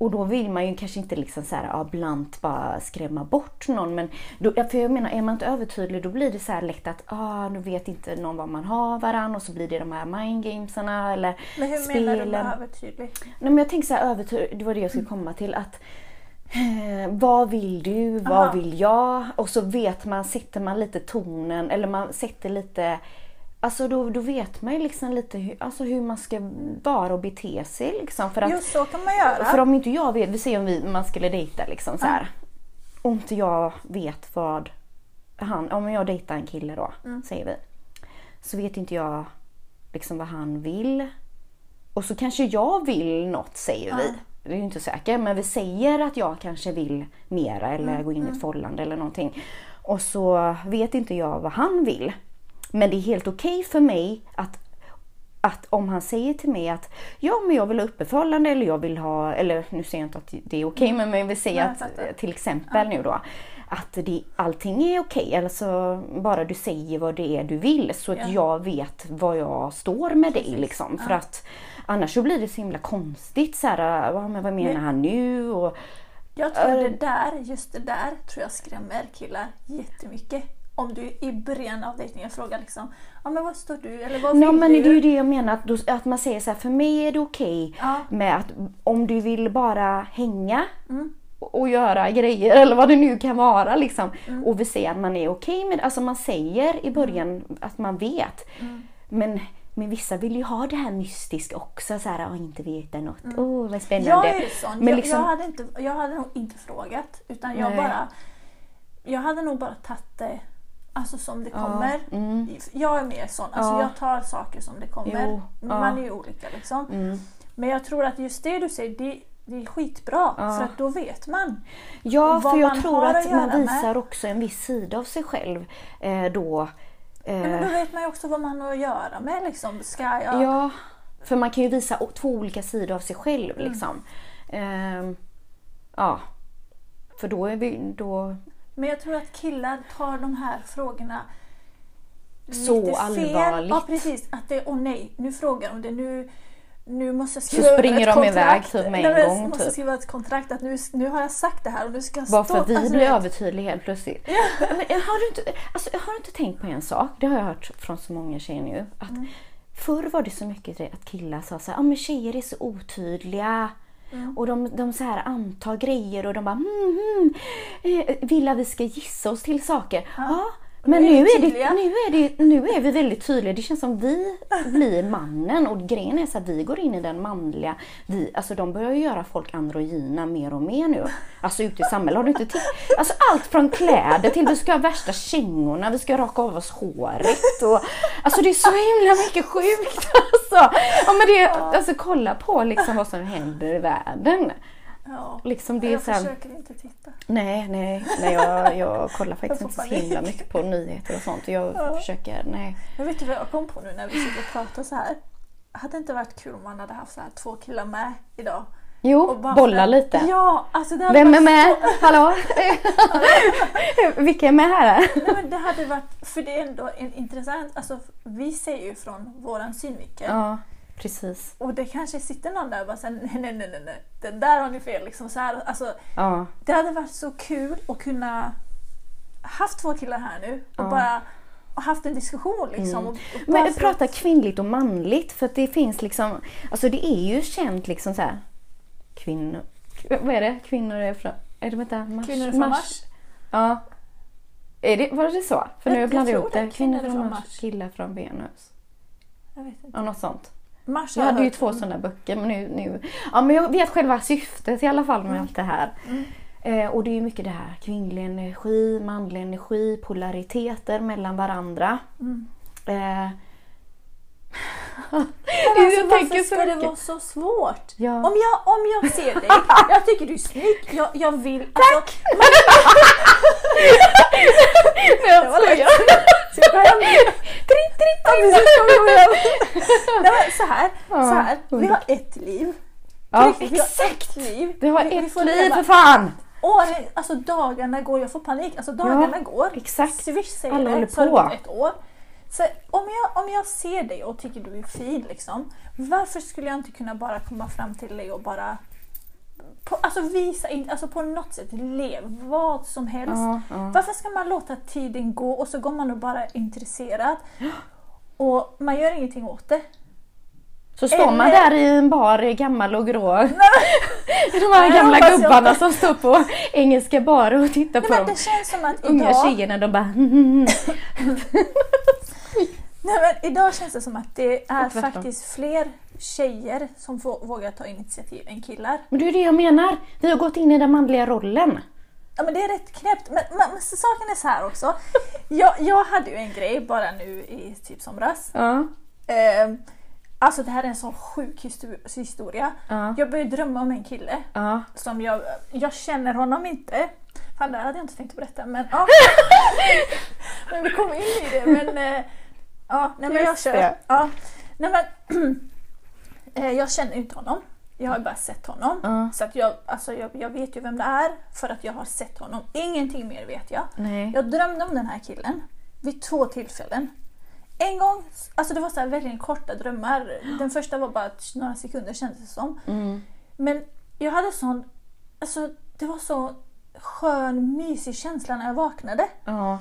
[SPEAKER 2] Och då vill man ju kanske inte liksom så här, ja, blant bara skrämma bort någon. Men då, för jag menar, är man inte övertydlig då blir det så här lätt att ah, nu vet inte någon vad man har varann och så blir det de här mindgamesarna eller
[SPEAKER 1] Men hur
[SPEAKER 2] spelen.
[SPEAKER 1] menar du med övertydlig?
[SPEAKER 2] Nej, men jag tänker så här, övertydlig, det var det jag skulle komma till. att eh, Vad vill du? Vad
[SPEAKER 1] Aha.
[SPEAKER 2] vill jag? Och så vet man, sätter man lite tonen eller man sätter lite Alltså då, då vet man ju liksom lite hur, alltså hur man ska vara och bete sig. Liksom, för att,
[SPEAKER 1] Just så kan man göra.
[SPEAKER 2] för om inte jag vet, vi säger om vi, man skulle dejta liksom så här. Om inte jag vet vad han, om jag dejtar en kille då, säger vi. Så vet inte jag liksom vad han vill. Och så kanske jag vill något säger vi. Det är ju inte säkert men vi säger att jag kanske vill mera eller gå in i ett förhållande eller någonting. Och så vet inte jag vad han vill. Men det är helt okej för mig att att om han säger till mig att ja men jag vill ha uppe förhållande eller jag vill ha, eller nu säger jag inte att det är okej men jag vill säga att eh, till exempel nu då att det, allting är okej. Alltså bara du säger vad det är du vill så att
[SPEAKER 1] Ja.
[SPEAKER 2] jag vet vad jag står med dig liksom. För att annars så blir det så himla konstigt så här, "Ja, men vad menar
[SPEAKER 1] Men-
[SPEAKER 2] han nu? Och,
[SPEAKER 1] Jag tror
[SPEAKER 2] Äh.
[SPEAKER 1] det där, just det där, tror jag skrämmer killar jättemycket. Om du i början av dejtingen frågar liksom, ja men vad står du? Eller vad vill
[SPEAKER 2] Nej men det
[SPEAKER 1] du?
[SPEAKER 2] är ju det jag menar, att, då, att man säger så här, för mig är det okej
[SPEAKER 1] Ja.
[SPEAKER 2] med att om du vill bara hänga
[SPEAKER 1] Mm.
[SPEAKER 2] och göra grejer eller vad det nu kan vara liksom.
[SPEAKER 1] Mm.
[SPEAKER 2] Och vi säger att man är okej med Alltså man säger i början att man vet.
[SPEAKER 1] Mm.
[SPEAKER 2] Men, men vissa vill ju ha det här mystiska också. Så här, "Åh, inte veta något. Åh, vad spännande.
[SPEAKER 1] Jag är sån.
[SPEAKER 2] Men
[SPEAKER 1] jag,
[SPEAKER 2] liksom-
[SPEAKER 1] jag, hade inte, jag hade nog inte frågat. Utan jag
[SPEAKER 2] Nej.
[SPEAKER 1] bara... Jag hade nog bara tagit det alltså som det
[SPEAKER 2] Ja,
[SPEAKER 1] kommer.
[SPEAKER 2] mm.
[SPEAKER 1] Jag är mer sån. Alltså
[SPEAKER 2] Ja.
[SPEAKER 1] jag tar saker som det kommer.
[SPEAKER 2] Jo, ja.
[SPEAKER 1] Man är ju olika liksom.
[SPEAKER 2] Mm.
[SPEAKER 1] Men jag tror att just det du säger, det, det är skitbra.
[SPEAKER 2] Ja.
[SPEAKER 1] För att då vet man.
[SPEAKER 2] Ja, för jag tror att
[SPEAKER 1] att
[SPEAKER 2] man
[SPEAKER 1] göra med.
[SPEAKER 2] visar också en viss sida av sig själv eh, då. Eh,
[SPEAKER 1] Ja, men då vet man ju också vad man har att göra med. Liksom. Ska jag...
[SPEAKER 2] Ja, för man kan ju visa två olika sidor av sig själv
[SPEAKER 1] Mm.
[SPEAKER 2] liksom. Ehm, ja. För då är vi, då...
[SPEAKER 1] Men jag tror att killar tar de här frågorna
[SPEAKER 2] Så
[SPEAKER 1] lite fel.
[SPEAKER 2] allvarligt.
[SPEAKER 1] Ja precis. Att det, åh nej, nu frågar de det. Nu, nu måste jag
[SPEAKER 2] Så
[SPEAKER 1] skriva under
[SPEAKER 2] springer
[SPEAKER 1] ett
[SPEAKER 2] de iväg typ med
[SPEAKER 1] Nej,
[SPEAKER 2] en
[SPEAKER 1] jag
[SPEAKER 2] gång,
[SPEAKER 1] måste
[SPEAKER 2] typ.
[SPEAKER 1] skriva ett kontrakt att nu, nu har jag sagt det här och nu ska jag
[SPEAKER 2] Bara
[SPEAKER 1] stå...
[SPEAKER 2] för att vi
[SPEAKER 1] alltså,
[SPEAKER 2] blir
[SPEAKER 1] vet-
[SPEAKER 2] övertydliga helt plötsligt. Men har du, inte, alltså, har du inte tänkt på en sak? Det har jag hört från så många tjejer nu. Att
[SPEAKER 1] Mm.
[SPEAKER 2] Förr var det så mycket att killar sa så här, ah, men tjejer är så otydliga.
[SPEAKER 1] Mm.
[SPEAKER 2] Och de, de så här antar grejer och de bara mm, mm, eh, vill att vi ska gissa oss till saker. Ja. Men
[SPEAKER 1] nu är
[SPEAKER 2] det, nu, är det, nu är vi väldigt tydliga. Det känns som vi blir mannen och grejen är så att vi går in i den manliga. Vi, alltså de börjar ju göra folk androgyna mer och mer nu. Alltså ute i samhället. Har du inte alltså allt från kläder till vi ska ha värsta kängorna, vi ska raka av oss håret. Och, alltså det är så himla mycket sjukt alltså. Ja, men det, alltså kolla på liksom vad som händer i världen.
[SPEAKER 1] Ja.
[SPEAKER 2] Liksom det
[SPEAKER 1] jag
[SPEAKER 2] så här,
[SPEAKER 1] försöker inte titta.
[SPEAKER 2] Nej, nej, nej jag, jag kollar faktiskt
[SPEAKER 1] Jag
[SPEAKER 2] inte så himla mycket på nyheter och sånt. Jag
[SPEAKER 1] Ja.
[SPEAKER 2] försöker, nej.
[SPEAKER 1] Men vet du vad jag kom på nu när vi sitter och pratar så här? Hade inte varit kul om man hade haft så här två killar med idag?
[SPEAKER 2] Jo, bolla lite.
[SPEAKER 1] Ja, alltså det
[SPEAKER 2] Vem är med?
[SPEAKER 1] så-
[SPEAKER 2] Hallå? Vilka är med här?
[SPEAKER 1] Nej, men det hade varit, för det är ändå en intressant, alltså vi ser ju från våran synvinkel.
[SPEAKER 2] Ja, precis.
[SPEAKER 1] Och det kanske sitter någon där och bara säger nej, nej, nej, nej, den där har ni fel. Liksom så här. Alltså,
[SPEAKER 2] Ja,
[SPEAKER 1] det hade varit så kul att kunna haft två killar här nu och
[SPEAKER 2] Ja.
[SPEAKER 1] bara och haft en diskussion liksom. Och, och
[SPEAKER 2] Mm. men prata
[SPEAKER 1] att-
[SPEAKER 2] kvinnligt och manligt för att det finns liksom, alltså det är ju känt liksom så här. Kvinnor, vad är det? Kvinnor är från, är det vänta, mars?
[SPEAKER 1] Kvinnor är från Mars.
[SPEAKER 2] Ja. Är det, var det så? För nu
[SPEAKER 1] Jag-
[SPEAKER 2] jag blandar ihop det. Kvinnor
[SPEAKER 1] Kvinnor
[SPEAKER 2] från Mars,
[SPEAKER 1] Mars.
[SPEAKER 2] killar från Venus.
[SPEAKER 1] Jag vet inte.
[SPEAKER 2] Ja, något sånt.
[SPEAKER 1] Mars
[SPEAKER 2] Jag hade ju två sådana böcker men nu, nu... Ja men jag vet själva syftet i alla fall med allt det här. Eh, och det är mycket det här kvinnlig energi, manlig energi, polariteter mellan varandra. Eh,
[SPEAKER 1] Men alltså, varför ska det vara så svårt?
[SPEAKER 2] Ja.
[SPEAKER 1] Om, jag, om jag ser dig, jag tycker du är snygg, jag, jag vill... Tack!
[SPEAKER 2] Nej, jag skojar.
[SPEAKER 1] Ska jag?
[SPEAKER 2] Tritt, tritt,
[SPEAKER 1] igen. Nej, så här, så här, vi har ett liv.
[SPEAKER 2] Ja,
[SPEAKER 1] vi har
[SPEAKER 2] exakt!
[SPEAKER 1] ett liv.
[SPEAKER 2] Vi har
[SPEAKER 1] vi
[SPEAKER 2] ett liv för fan!
[SPEAKER 1] Åren, alltså dagarna går, jag får panik. Alltså dagarna
[SPEAKER 2] Ja,
[SPEAKER 1] går.
[SPEAKER 2] exakt.
[SPEAKER 1] Swish säger
[SPEAKER 2] Alla håller
[SPEAKER 1] så har
[SPEAKER 2] på.
[SPEAKER 1] ett år. Så om jag, om jag ser dig och tycker du är fin, liksom, varför skulle jag inte kunna bara komma fram till dig och bara på, alltså visa, in, alltså på något sätt, lev vad som helst.
[SPEAKER 2] Ja, ja.
[SPEAKER 1] Varför ska man låta tiden gå och så går man och bara är intresserad och man gör ingenting åt det?
[SPEAKER 2] Så står man
[SPEAKER 1] Eller-
[SPEAKER 2] där i en bar gammal och grå. De här
[SPEAKER 1] Nej,
[SPEAKER 2] gamla
[SPEAKER 1] jag
[SPEAKER 2] gubbarna som står på engelska barer och tittar
[SPEAKER 1] Nej,
[SPEAKER 2] på de
[SPEAKER 1] det känns som att
[SPEAKER 2] unga
[SPEAKER 1] idag,
[SPEAKER 2] tjejerna. De bara "Mm,
[SPEAKER 1] nej, men idag känns det som att det är faktiskt fler tjejer som får, vågar ta initiativ än killar.
[SPEAKER 2] Men det är det jag menar. Vi har gått in i den manliga rollen.
[SPEAKER 1] Ja men det är rätt knäppt. Men, men, men saken är så här också. Jag, jag hade ju en grej bara nu i typ somras.
[SPEAKER 2] Ja.
[SPEAKER 1] Eh, alltså det här är en sån sjuk histor- historia.
[SPEAKER 2] Ja.
[SPEAKER 1] Jag började drömma om en kille
[SPEAKER 2] Ja.
[SPEAKER 1] som jag, jag känner honom inte. Fan det här hade jag inte tänkt att berätta men ja. men vi kom in i det. Men, eh, ja, nej, men jag kör.
[SPEAKER 2] det.
[SPEAKER 1] Ja. Nej, men, eh, jag känner ju inte honom. Jag har bara sett honom.
[SPEAKER 2] Ja.
[SPEAKER 1] Så att jag, alltså jag, jag vet ju vem det är för att jag har sett honom. Ingenting mer vet jag.
[SPEAKER 2] Nej.
[SPEAKER 1] Jag drömde om den här killen vid två tillfällen. En gång, alltså det var så här verkligen korta drömmar. Den första var bara några sekunder kändes det som.
[SPEAKER 2] Mm.
[SPEAKER 1] Men jag hade sån, alltså det var så skön mysig känsla när jag vaknade
[SPEAKER 2] Ja.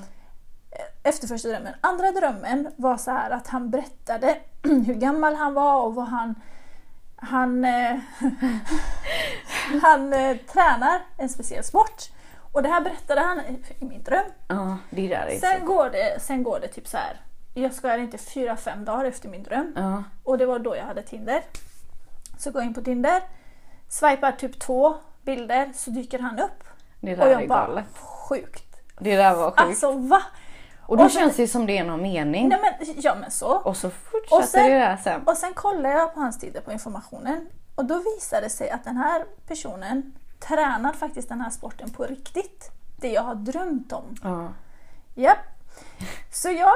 [SPEAKER 1] Efter första drömmen. Andra drömmen var så här att han berättade hur gammal han var och vad han han, eh, han eh, tränar en speciell sport. Och det här berättade han i min dröm.
[SPEAKER 2] Ja, det där är
[SPEAKER 1] Sen går det, sen går det typ så här. jag ska inte fyra, fem dagar efter min dröm.
[SPEAKER 2] Ja,
[SPEAKER 1] Och det var då jag hade Tinder. Så går jag in på Tinder, swipar typ två bilder så dyker han upp.
[SPEAKER 2] det
[SPEAKER 1] Och
[SPEAKER 2] där är
[SPEAKER 1] jag bara,
[SPEAKER 2] galet.
[SPEAKER 1] sjukt.
[SPEAKER 2] Det där var sjukt.
[SPEAKER 1] Alltså va?
[SPEAKER 2] Och då
[SPEAKER 1] och så-
[SPEAKER 2] känns det som det är någon mening.
[SPEAKER 1] Nej men, ja men så.
[SPEAKER 2] Och så fortsätter
[SPEAKER 1] Och sen-
[SPEAKER 2] det där sen.
[SPEAKER 1] Och sen kollar jag på hans tider på informationen och då visar det sig att den här personen tränar faktiskt den här sporten på riktigt. Det jag har drömt om.
[SPEAKER 2] Ja.
[SPEAKER 1] Japp. Så jag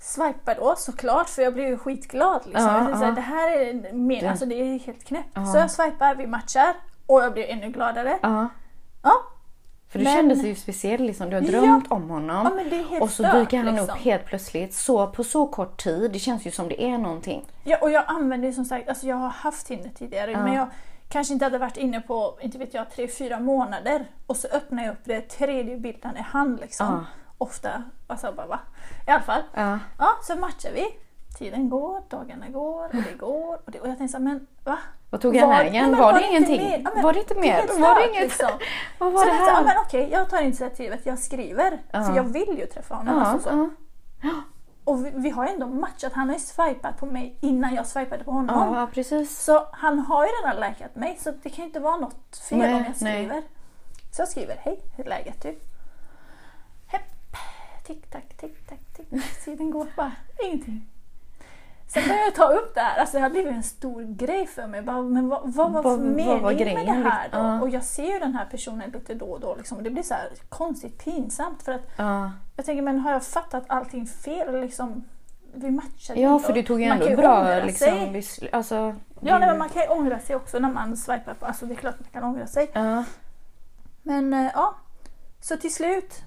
[SPEAKER 1] swipar då såklart för jag blir ju skitglad. Liksom.
[SPEAKER 2] Ja,
[SPEAKER 1] här,
[SPEAKER 2] ja.
[SPEAKER 1] det här är
[SPEAKER 2] Det-
[SPEAKER 1] alltså det är helt knäppt.
[SPEAKER 2] Ja.
[SPEAKER 1] Så jag swipar, vi matchar och jag blir ännu gladare.
[SPEAKER 2] ja.
[SPEAKER 1] Ja,
[SPEAKER 2] För du
[SPEAKER 1] Men-
[SPEAKER 2] kände sig ju speciell liksom. Du har
[SPEAKER 1] Ja.
[SPEAKER 2] drömt om honom.
[SPEAKER 1] ja
[SPEAKER 2] och så dyker han
[SPEAKER 1] liksom.
[SPEAKER 2] upp helt plötsligt så på så kort tid. Det känns ju som det är någonting.
[SPEAKER 1] Ja, och jag använder ju som sagt, alltså jag har haft Tinder tidigare
[SPEAKER 2] Ja.
[SPEAKER 1] men jag kanske inte hade varit inne på, inte vet jag, tre, fyra månader och så öppnar jag upp det, tredje bilden är han liksom.
[SPEAKER 2] Ja.
[SPEAKER 1] Ofta, alltså bara va? I alla fall.
[SPEAKER 2] Ja.
[SPEAKER 1] Ja, så matchar vi. Tiden går, dagarna går och det går och, det, och jag tänkte såhär, men va?
[SPEAKER 2] Vad tog han
[SPEAKER 1] Var-
[SPEAKER 2] vägen?
[SPEAKER 1] Nej, men
[SPEAKER 2] var, det ingenting?
[SPEAKER 1] Ja, men
[SPEAKER 2] var det inte
[SPEAKER 1] det
[SPEAKER 2] mer?
[SPEAKER 1] helt
[SPEAKER 2] Var det inget?
[SPEAKER 1] liksom.
[SPEAKER 2] Vad
[SPEAKER 1] Så
[SPEAKER 2] var det
[SPEAKER 1] jag tänkte, ja,
[SPEAKER 2] här?
[SPEAKER 1] men okej, jag tar initiativet, jag skriver.
[SPEAKER 2] Ja.
[SPEAKER 1] För jag vill ju träffa honom.
[SPEAKER 2] Ja,
[SPEAKER 1] alltså, så.
[SPEAKER 2] ja.
[SPEAKER 1] Och vi, vi har ju ändå matchat, han har ju swipat på mig innan jag swipade på honom.
[SPEAKER 2] ja, precis.
[SPEAKER 1] Så han har ju redan likat mig så det kan ju inte vara något fel
[SPEAKER 2] Nej,
[SPEAKER 1] om jag
[SPEAKER 2] nej.
[SPEAKER 1] skriver. Så jag skriver, hej, hur är läget du? Hepp, tick tack, tick tack, tick tack. Tiden går bara, ingenting. Sen började jag ta upp det här, alltså det har blivit en stor grej för mig. Bara, men vad, vad var
[SPEAKER 2] Vad-
[SPEAKER 1] meningen med det här då?
[SPEAKER 2] Ja.
[SPEAKER 1] Och jag ser ju den här personen lite då och då liksom, det blir så här konstigt pinsamt för att
[SPEAKER 2] Ja.
[SPEAKER 1] jag tänker, men har jag fattat allting fel? Liksom, vi matchade
[SPEAKER 2] ja, för du tog ju ändå bra liksom,
[SPEAKER 1] sig.
[SPEAKER 2] Alltså,
[SPEAKER 1] Ja, nej, men man kan ju ångra sig också när man swipar på. Alltså det är klart man kan ångra sig.
[SPEAKER 2] ja.
[SPEAKER 1] Men eh, ja, så till slut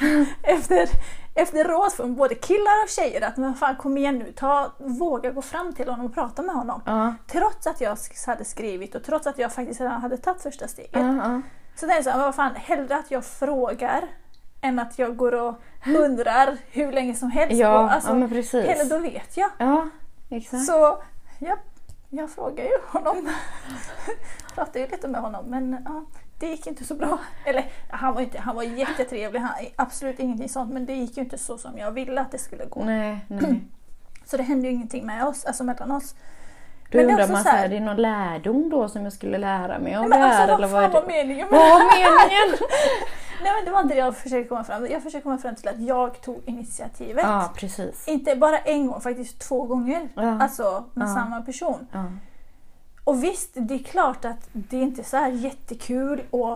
[SPEAKER 1] efter, efter råd från både killar och tjejer att men fan kom igen nu, ta, våga gå fram till honom och prata med honom.
[SPEAKER 2] Ja.
[SPEAKER 1] Trots att jag hade skrivit och trots att jag faktiskt redan hade tagit första steget.
[SPEAKER 2] Ja.
[SPEAKER 1] Så så här, men vad fan, hellre att jag frågar än att jag går och undrar hur länge som helst.
[SPEAKER 2] Ja,
[SPEAKER 1] och, alltså,
[SPEAKER 2] ja, precis.
[SPEAKER 1] Hellre då vet jag.
[SPEAKER 2] Ja, exakt.
[SPEAKER 1] Så ja, jag frågar ju honom. Pratade ju lite med honom men ja, det gick inte så bra. Eller han var, inte, han var jättetrevlig, han, absolut ingenting sånt men det gick ju inte så som jag ville att det skulle gå.
[SPEAKER 2] Nej, nej.
[SPEAKER 1] Så det hände ju ingenting med oss, alltså mellan oss.
[SPEAKER 2] Då
[SPEAKER 1] Men det är
[SPEAKER 2] undrar man
[SPEAKER 1] så här-
[SPEAKER 2] är det någon lärdom då som jag skulle lära mig av det
[SPEAKER 1] men
[SPEAKER 2] här?
[SPEAKER 1] alltså
[SPEAKER 2] eller
[SPEAKER 1] vad fan var meningen med
[SPEAKER 2] Vad meningen?
[SPEAKER 1] Nej men det var inte det jag försökte komma fram till. Jag försökte komma fram till att jag tog initiativet.
[SPEAKER 2] Ja, precis.
[SPEAKER 1] Inte bara en gång, faktiskt två gånger.
[SPEAKER 2] Ja.
[SPEAKER 1] Alltså med
[SPEAKER 2] Ja.
[SPEAKER 1] samma person.
[SPEAKER 2] Ja.
[SPEAKER 1] Och visst, det är klart att det är inte så här jättekul och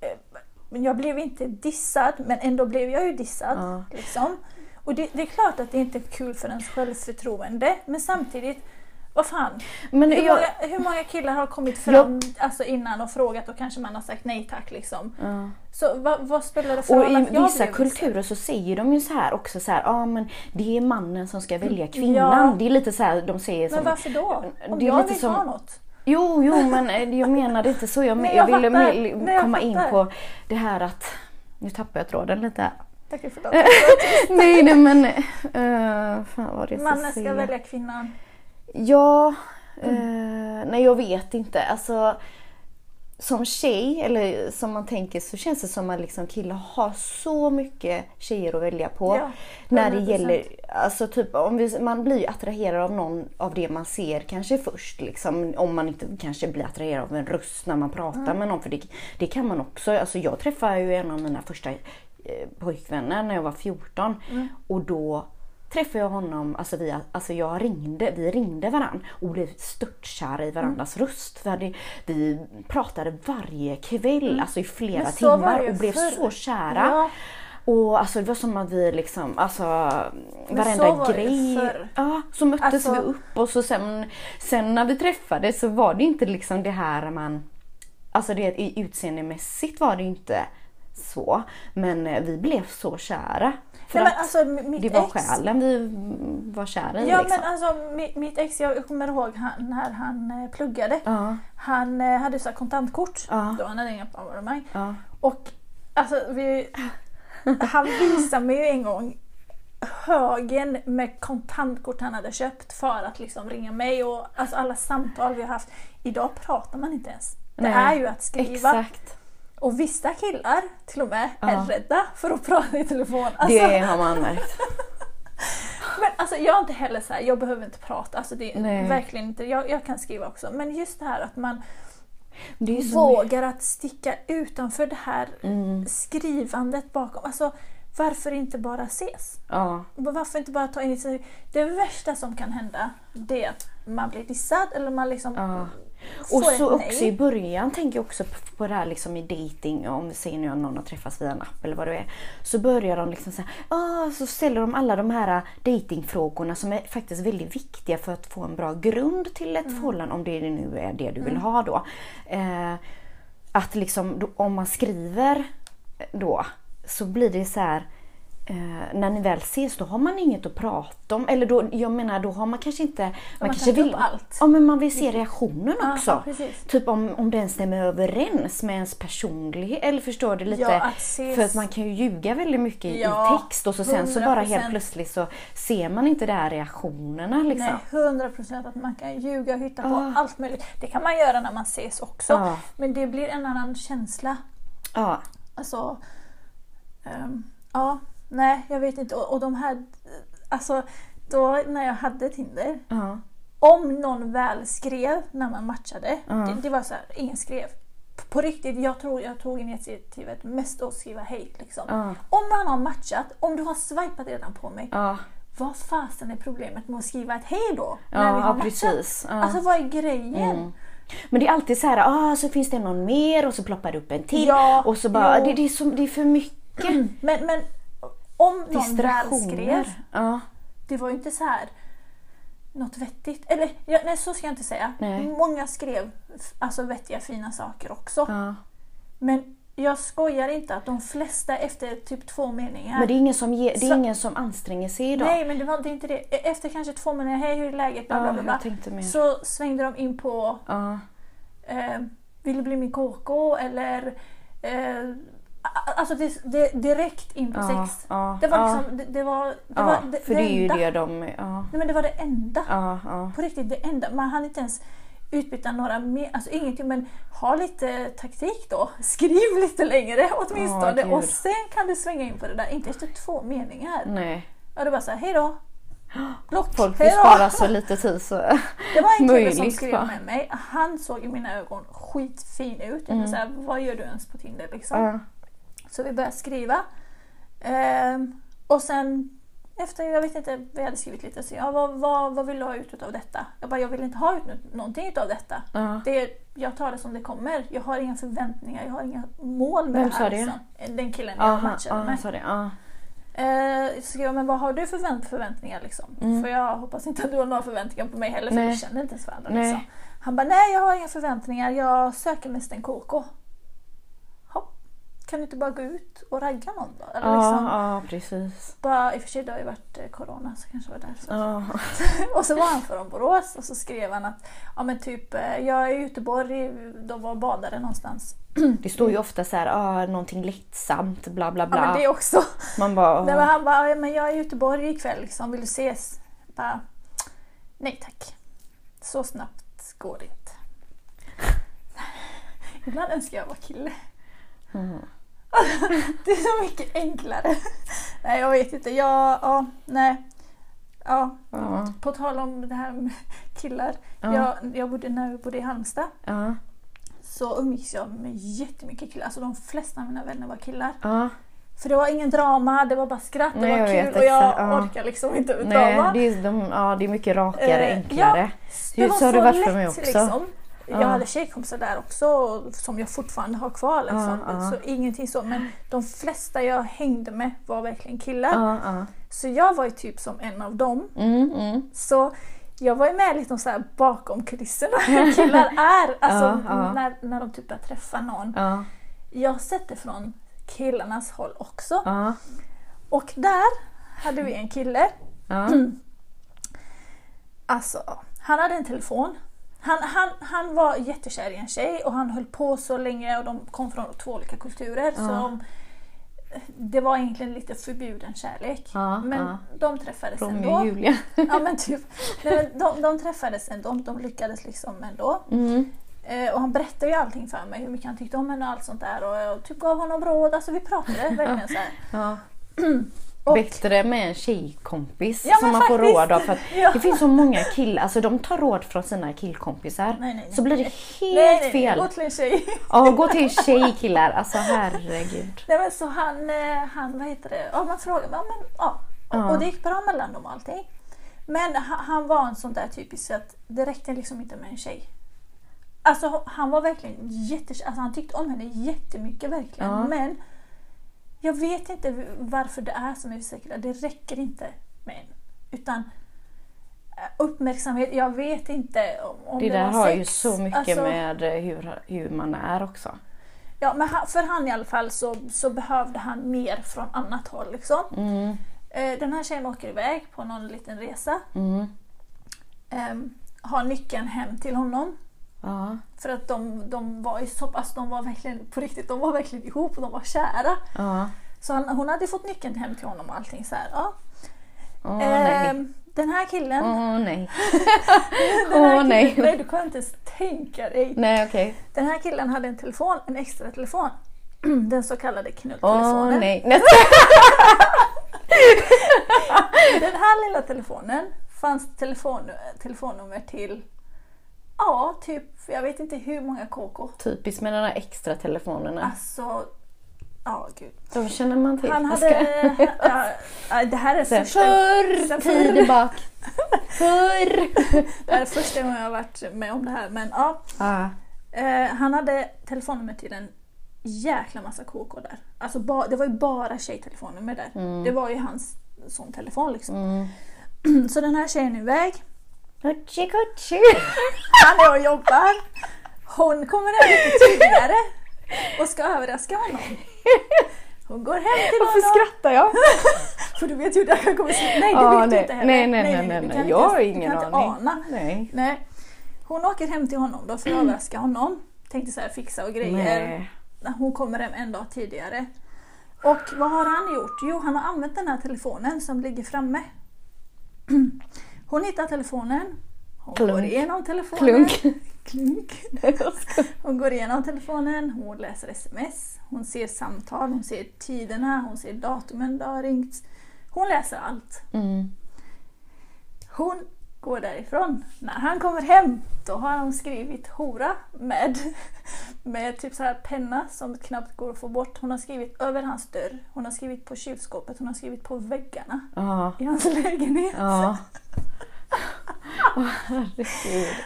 [SPEAKER 1] eh, men jag blev inte dissad, men ändå blev jag ju dissad.
[SPEAKER 2] Ja.
[SPEAKER 1] Liksom. Och det, det är klart att det inte är kul för ens självförtroende, men samtidigt, vad fan.
[SPEAKER 2] Men
[SPEAKER 1] Hur,
[SPEAKER 2] jag,
[SPEAKER 1] många, hur många killar har kommit fram alltså, innan och frågat och kanske man har sagt nej tack liksom.
[SPEAKER 2] ja.
[SPEAKER 1] Så vad, vad spelar det för
[SPEAKER 2] Och
[SPEAKER 1] roll
[SPEAKER 2] i
[SPEAKER 1] att jag
[SPEAKER 2] vissa kulturer så säger de ju så här också så här, ja ah, men det är mannen som ska välja kvinnan.
[SPEAKER 1] Ja.
[SPEAKER 2] Det är lite så här, de säger
[SPEAKER 1] Men
[SPEAKER 2] som...
[SPEAKER 1] varför då? Om
[SPEAKER 2] Det är
[SPEAKER 1] jag vill
[SPEAKER 2] som-
[SPEAKER 1] ha något.
[SPEAKER 2] Jo, jo, men eh, jag menade inte så. Jag, men,
[SPEAKER 1] Nej,
[SPEAKER 2] jag,
[SPEAKER 1] jag
[SPEAKER 2] ville
[SPEAKER 1] Nej, jag
[SPEAKER 2] komma in
[SPEAKER 1] fattar.
[SPEAKER 2] på det här att... Nu tappar jag tråden lite.
[SPEAKER 1] Tack förlåt.
[SPEAKER 2] nej, nej men... Uh, fan vad det
[SPEAKER 1] Mannen ska välja kvinnan.
[SPEAKER 2] Ja, eh, nej jag vet inte. Alltså, som tjej, eller som man tänker, så känns det som att liksom killar har så mycket tjejer att välja på.
[SPEAKER 1] Ja,
[SPEAKER 2] när det
[SPEAKER 1] 100%.
[SPEAKER 2] gäller, alltså typ, om vi, man blir ju attraherad av någon av det man ser kanske först. Liksom, om man inte kanske blir attraherad av en röst när man pratar
[SPEAKER 1] Mm.
[SPEAKER 2] med någon. För det, det kan man också. Alltså jag träffade ju en av mina första eh, pojkvänner när jag var 14.
[SPEAKER 1] Mm.
[SPEAKER 2] Och då träffade jag honom, alltså vi, alltså jag ringde, vi ringde varann och blev störtkära i varandras
[SPEAKER 1] Mm.
[SPEAKER 2] röst. Vi, hade, vi pratade varje kväll, alltså i flera
[SPEAKER 1] Mm.
[SPEAKER 2] Timmar och blev
[SPEAKER 1] förr.
[SPEAKER 2] så kära.
[SPEAKER 1] Ja.
[SPEAKER 2] Och alltså det var som att vi liksom, alltså
[SPEAKER 1] Men
[SPEAKER 2] varenda
[SPEAKER 1] så
[SPEAKER 2] grej.
[SPEAKER 1] förr.
[SPEAKER 2] Ja, så möttes
[SPEAKER 1] Alltså-
[SPEAKER 2] vi upp och så sen, sen när vi träffades så var det inte liksom det här man, alltså det utseendemässigt var det inte så. Men eh, vi blev så kära. För
[SPEAKER 1] Nej, alltså,
[SPEAKER 2] det var
[SPEAKER 1] ex,
[SPEAKER 2] själen vi var kära i
[SPEAKER 1] Ja
[SPEAKER 2] liksom.
[SPEAKER 1] men alltså mitt, mitt ex, jag kommer ihåg han, när han eh, pluggade.
[SPEAKER 2] Ja,
[SPEAKER 1] Han eh, hade så kontantkort
[SPEAKER 2] Ja.
[SPEAKER 1] då, han hade inga abonnemang.
[SPEAKER 2] ja.
[SPEAKER 1] Och alltså vi, han visade mig ju en gång högen med kontantkort han hade köpt för att liksom ringa mig och alltså alla samtal vi har haft. Idag pratar man inte ens. Det
[SPEAKER 2] Nej,
[SPEAKER 1] är ju att skriva.
[SPEAKER 2] Exakt.
[SPEAKER 1] Och vissa killar till och med är
[SPEAKER 2] Ja.
[SPEAKER 1] rädda för att prata i telefon. Alltså,
[SPEAKER 2] Det har man märkt.
[SPEAKER 1] Men alltså jag är inte heller så här, jag behöver inte prata. Alltså det är verkligen inte, jag, jag kan skriva också. Men just det här att man vågar att sticka utanför det här
[SPEAKER 2] Mm.
[SPEAKER 1] skrivandet bakom. Alltså varför inte bara ses?
[SPEAKER 2] Ja.
[SPEAKER 1] Varför inte bara ta initiativ? Det värsta som kan hända det är att man blir dissad eller man liksom
[SPEAKER 2] Ja. Och så också i början tänker jag också på- på det här liksom i dating om vi ser nu att någon har träffats via en app eller vad det är. Så börjar de liksom säga, ah, så ställer de alla de här datingfrågorna som är faktiskt väldigt viktiga för att få en bra grund till ett förhållande om det nu är det du vill ha då. Eh, att liksom då, om man skriver då så blir det så här Eh, när ni väl ses då har man inget att prata om. Eller då, jag menar då har man kanske inte... Man,
[SPEAKER 1] man
[SPEAKER 2] kanske vill...
[SPEAKER 1] allt.
[SPEAKER 2] Ja men man vill se reaktionen
[SPEAKER 1] Ja,
[SPEAKER 2] också.
[SPEAKER 1] precis.
[SPEAKER 2] Typ om, om den stämmer överens med ens personlighet. Eller förstår du lite?
[SPEAKER 1] Ja, att ses-
[SPEAKER 2] För att man kan ju ljuga väldigt mycket i-
[SPEAKER 1] Ja,
[SPEAKER 2] i text och så sen så bara helt
[SPEAKER 1] 100%.
[SPEAKER 2] plötsligt så ser man inte de här reaktionerna liksom.
[SPEAKER 1] Nej, 100 procent att man kan ljuga och hitta på
[SPEAKER 2] Ah.
[SPEAKER 1] allt möjligt. Det kan man göra när man ses också.
[SPEAKER 2] Ja.
[SPEAKER 1] Men det blir en annan känsla.
[SPEAKER 2] Ja.
[SPEAKER 1] Alltså, ehm, ja, nej jag vet inte. Och, och de här, alltså då när jag hade Tinder.
[SPEAKER 2] Ja.
[SPEAKER 1] Om någon väl skrev när man matchade.
[SPEAKER 2] Ja.
[SPEAKER 1] Det, det var så här, ingen skrev. P- På riktigt, jag tror jag tog initiativet mest att skriva hej. Liksom.
[SPEAKER 2] Ja.
[SPEAKER 1] Om man har matchat, om du har swipat redan på mig. Vad fasen är problemet med att skriva ett hej då? När vi har matchat?
[SPEAKER 2] precis.
[SPEAKER 1] Alltså vad är grejen?
[SPEAKER 2] Mm. Men det är alltid så här, ah, så finns det någon mer och så ploppar det upp en till.
[SPEAKER 1] Ja,
[SPEAKER 2] och så bara, det, det, är så, det är för mycket
[SPEAKER 1] Men, men om någon väl skrev,
[SPEAKER 2] Ja.
[SPEAKER 1] det var ju inte så här något vettigt. Eller ja, nej, så ska jag inte säga.
[SPEAKER 2] Nej.
[SPEAKER 1] Många skrev alltså vettiga fina saker också.
[SPEAKER 2] Ja.
[SPEAKER 1] Men jag skojar inte att de flesta efter typ två meningar.
[SPEAKER 2] Men det är ingen som, ger, det är
[SPEAKER 1] Så-
[SPEAKER 2] ingen som anstränger sig idag.
[SPEAKER 1] Nej men det var det är inte det. E- Efter kanske två meningar, hej hur är läget? Bla, bla, bla. Så svängde de in på eh, Vill du bli min KK? Eller eh, Alltså det, det, direkt in på
[SPEAKER 2] Ja,
[SPEAKER 1] sex.
[SPEAKER 2] ja,
[SPEAKER 1] Det var liksom, det, det var, det
[SPEAKER 2] Ja,
[SPEAKER 1] var det,
[SPEAKER 2] för det är ju
[SPEAKER 1] enda.
[SPEAKER 2] det de... Ja,
[SPEAKER 1] Nej men det var det enda.
[SPEAKER 2] ja.
[SPEAKER 1] På riktigt det enda. Man hann inte ens utbyta några mer, alltså ingenting men ha lite taktik då. Skriv lite längre åtminstone
[SPEAKER 2] Åh,
[SPEAKER 1] och sen kan du svänga in på det där. Inte efter två meningar.
[SPEAKER 2] Nej.
[SPEAKER 1] Ja det var såhär, hej då. Block,
[SPEAKER 2] Folk vill spara så lite tid så...
[SPEAKER 1] Det var en kille som skrev med mig. Han såg i mina ögon skitfin ut. Jag mm. såhär, vad gör du ens på Tinder liksom?
[SPEAKER 2] Ja.
[SPEAKER 1] Så vi började skriva. Ehm, och sen efter, jag vet inte, vi hade skrivit lite så ja, vad, vad, vad vill du ha ut av detta? Jag bara, jag vill inte ha ut nå- någonting av detta.
[SPEAKER 2] Ja.
[SPEAKER 1] Det jag tar det som det kommer. Jag har inga förväntningar, jag har inga mål med
[SPEAKER 2] Vem
[SPEAKER 1] det här.
[SPEAKER 2] sa det?
[SPEAKER 1] Liksom. Den killen jag
[SPEAKER 2] Aha,
[SPEAKER 1] matchade
[SPEAKER 2] ja,
[SPEAKER 1] med.
[SPEAKER 2] sa det.
[SPEAKER 1] Eh, så jag, men vad har du för förvänt- förväntningar liksom? För jag hoppas inte att du har några förväntningar på mig heller för
[SPEAKER 2] Mm. Nej.
[SPEAKER 1] vi känner inte ens varandra. Liksom. Han bara, nej jag har inga förväntningar, jag söker mest en KK. Kan du inte bara gå ut och ragga någon då? Eller
[SPEAKER 2] Ja,
[SPEAKER 1] liksom,
[SPEAKER 2] ja, precis.
[SPEAKER 1] bara, I och för sig det har ju varit eh, corona så kanske det var därför.
[SPEAKER 2] Ja.
[SPEAKER 1] och så var han från Borås och så skrev han att ja, men typ, eh, jag är i Göteborg, de var och badade någonstans.
[SPEAKER 2] Det står ju ofta så här, ah, någonting lättsamt, bla bla
[SPEAKER 1] Ja
[SPEAKER 2] bla.
[SPEAKER 1] men det också.
[SPEAKER 2] Man bara...
[SPEAKER 1] Nej, men han bara, ja, men jag är i Göteborg ikväll liksom, vill du ses? Bara, nej tack. Så snabbt går det inte. Ibland önskar jag var kille.
[SPEAKER 2] Mm.
[SPEAKER 1] det är så mycket enklare. nej jag vet inte, jag, ja, nej. Ja,
[SPEAKER 2] Ja,
[SPEAKER 1] på tal om det här med killar.
[SPEAKER 2] Ja.
[SPEAKER 1] Jag, jag bodde, när jag bodde i Halmstad
[SPEAKER 2] ja,
[SPEAKER 1] så umgicks jag med jättemycket killar. Alltså de flesta av mina vänner var killar.
[SPEAKER 2] ja.
[SPEAKER 1] För det var ingen drama, det var bara skratt, det
[SPEAKER 2] Nej,
[SPEAKER 1] var
[SPEAKER 2] jag
[SPEAKER 1] kul
[SPEAKER 2] vet
[SPEAKER 1] och jag
[SPEAKER 2] ja.
[SPEAKER 1] orkar liksom inte med
[SPEAKER 2] Nej,
[SPEAKER 1] drama.
[SPEAKER 2] det är, de, ja, det är mycket rakare,
[SPEAKER 1] Eh,
[SPEAKER 2] enklare.
[SPEAKER 1] Det
[SPEAKER 2] Hur-
[SPEAKER 1] var
[SPEAKER 2] så har
[SPEAKER 1] så
[SPEAKER 2] det varit
[SPEAKER 1] lätt
[SPEAKER 2] för mig också.
[SPEAKER 1] liksom. Jag
[SPEAKER 2] Ja.
[SPEAKER 1] hade tjejkompisar där också som jag fortfarande har kvar. Liksom. Så ingenting så. Men de flesta jag hängde med var verkligen killar. Så jag var ju typ som en av dem.
[SPEAKER 2] Mm, mm.
[SPEAKER 1] Så jag var ju med liksom så här bakom kulisserna hur killar är. Alltså. När, när de typ börjar träffa någon.
[SPEAKER 2] Ja,
[SPEAKER 1] Jag har sett det från killarnas håll också. Och där hade vi en kille.
[SPEAKER 2] ja.
[SPEAKER 1] Alltså, han hade en telefon. Han, han, han var jättekär i en tjej och han höll på så länge och de kom från två olika kulturer. Så
[SPEAKER 2] Ja.
[SPEAKER 1] de, det var egentligen lite förbjuden kärlek.
[SPEAKER 2] Ja,
[SPEAKER 1] men
[SPEAKER 2] ja.
[SPEAKER 1] de träffades
[SPEAKER 2] Romeo
[SPEAKER 1] ändå.
[SPEAKER 2] och Julia.
[SPEAKER 1] Ja men typ. Nej, men de, de träffades ändå, de lyckades liksom ändå.
[SPEAKER 2] Mm.
[SPEAKER 1] Eh, och han berättade ju allting för mig, hur mycket han tyckte om henne och allt sånt där. Och jag typ gav honom råd, alltså vi pratade verkligen så. Och-
[SPEAKER 2] Bättre med en tjejkompis
[SPEAKER 1] Ja,
[SPEAKER 2] som man får
[SPEAKER 1] faktiskt.
[SPEAKER 2] råd av. För att
[SPEAKER 1] Ja.
[SPEAKER 2] Det finns så många killar, alltså de tar råd från sina killkompisar.
[SPEAKER 1] Nej, nej, nej.
[SPEAKER 2] Så blir det helt
[SPEAKER 1] Nej,
[SPEAKER 2] fel.
[SPEAKER 1] gå till en tjej.
[SPEAKER 2] Ja, gå till tjejkillar. Alltså herregud.
[SPEAKER 1] Nej men så han, eh, han vad heter det, ja man frågade, ja men ja. Och, och det gick bra mellan dem och allting. Men han, var en sån där typisk så att det räckte liksom inte med en tjej. Alltså han var verkligen jätte, alltså han tyckte om henne jättemycket verkligen. Men jag vet inte varför det är som killar, det räcker inte med en. Utan eh, uppmärksamhet, jag vet inte om, om
[SPEAKER 2] Det
[SPEAKER 1] det,
[SPEAKER 2] där
[SPEAKER 1] var
[SPEAKER 2] har
[SPEAKER 1] sex.
[SPEAKER 2] ju så mycket
[SPEAKER 1] Alltså-
[SPEAKER 2] med eh, hur, hur man är också.
[SPEAKER 1] Ja, men för han i alla fall så, så behövde han mer från annat håll. Liksom.
[SPEAKER 2] Mm,
[SPEAKER 1] Eh, den här tjejen åker iväg på någon liten resa.
[SPEAKER 2] mm,
[SPEAKER 1] Eh, har nyckeln hem till honom.
[SPEAKER 2] Ja,
[SPEAKER 1] För att de, de var ju så pass, de var verkligen på riktigt, de var verkligen ihop och de var kära.
[SPEAKER 2] ja.
[SPEAKER 1] Så han, hon hade fått nyckeln hem till honom och allting så här. Ja.
[SPEAKER 2] Åh
[SPEAKER 1] Eh,
[SPEAKER 2] nej.
[SPEAKER 1] den här killen,
[SPEAKER 2] Åh nej.
[SPEAKER 1] den här
[SPEAKER 2] åh,
[SPEAKER 1] killen
[SPEAKER 2] nej.
[SPEAKER 1] nej du kan inte ens tänka dig.
[SPEAKER 2] Nej okej.
[SPEAKER 1] Den här killen hade en telefon, en extra telefon. Den så kallade
[SPEAKER 2] Åh
[SPEAKER 1] knulltelefonen.
[SPEAKER 2] nej. Nästa.
[SPEAKER 1] Den här lilla telefonen fanns telefon, telefonnummer till, ja, typ, jag vet inte hur många KK.
[SPEAKER 2] Typiskt med de där extra telefonerna.
[SPEAKER 1] Alltså, ja gud.
[SPEAKER 2] De känner man till.
[SPEAKER 1] Han hade,
[SPEAKER 2] ska-
[SPEAKER 1] ja, det här är första,
[SPEAKER 2] Förr tiden bak. Förr.
[SPEAKER 1] det här är första gången jag har varit med om det här. Men ja, eh, han hade telefonnummer till en jäkla massa KK där. Alltså ba, det var ju bara tjejtelefonnummer där. Det var ju hans sån telefon liksom.
[SPEAKER 2] Mm.
[SPEAKER 1] Så den här tjejen är iväg.
[SPEAKER 2] Gucci, Gucci.
[SPEAKER 1] Han är och jobbar. Hon kommer hem lite tidigare och ska överraska honom. Hon går hem till
[SPEAKER 2] Varför
[SPEAKER 1] honom.
[SPEAKER 2] skrattar jag?
[SPEAKER 1] För du vet ju hur det här kommer sluta. Nej, det
[SPEAKER 2] Ja,
[SPEAKER 1] vet du
[SPEAKER 2] nej.
[SPEAKER 1] inte heller.
[SPEAKER 2] Nej, nej, nej,
[SPEAKER 1] du
[SPEAKER 2] nej, nej.
[SPEAKER 1] inte
[SPEAKER 2] Jag har
[SPEAKER 1] du
[SPEAKER 2] ingen aning.
[SPEAKER 1] Ana.
[SPEAKER 2] Nej.
[SPEAKER 1] Nej. Hon åker hem till honom då för att överraska honom. Tänkte så här fixa och grejer.
[SPEAKER 2] Nej.
[SPEAKER 1] Hon kommer hem en dag tidigare. Och vad har han gjort? Jo, han har använt den här telefonen som ligger framme. Hon hittar telefonen. Hon
[SPEAKER 2] Klunk.
[SPEAKER 1] går igenom telefonen.
[SPEAKER 2] Klunk.
[SPEAKER 1] Klunk. Hon går igenom telefonen, hon läser sms, hon ser samtal, hon ser tiderna, hon ser datumen det har ringts. Hon läser allt.
[SPEAKER 2] Mm.
[SPEAKER 1] Hon går därifrån. När han kommer hem då har hon skrivit hora med, med typ så här penna som knappt går att få bort. Hon har skrivit över hans dörr, hon har skrivit på kylskåpet, hon har skrivit på väggarna
[SPEAKER 2] Ja.
[SPEAKER 1] i hans lägenhet.
[SPEAKER 2] Ja. Herregud.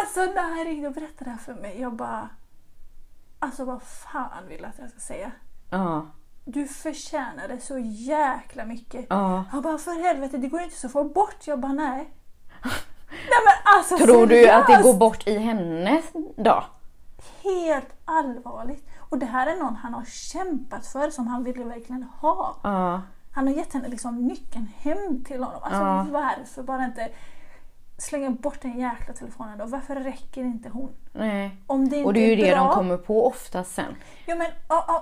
[SPEAKER 1] Alltså när han ringde och berättade det här för mig, jag bara... Alltså vad fan vill du att jag ska säga?
[SPEAKER 2] Ja.
[SPEAKER 1] Du förtjänade så jäkla mycket.
[SPEAKER 2] Ja.
[SPEAKER 1] Han bara, för helvete det går inte så att få bort. Jag bara, nej. Alltså
[SPEAKER 2] Tror du att det
[SPEAKER 1] seriöst?
[SPEAKER 2] går bort i henne då?
[SPEAKER 1] Helt allvarligt. Och det här är någon han har kämpat för, som han ville verkligen ha.
[SPEAKER 2] Ja.
[SPEAKER 1] Han har gett henne liksom nyckeln hem till honom. Alltså
[SPEAKER 2] Ja.
[SPEAKER 1] varför bara inte slänga bort den jäkla telefonen då? Varför räcker inte hon?
[SPEAKER 2] Nej.
[SPEAKER 1] Om det inte
[SPEAKER 2] Och det är ju det
[SPEAKER 1] bra,
[SPEAKER 2] de kommer på oftast sen.
[SPEAKER 1] Ja, men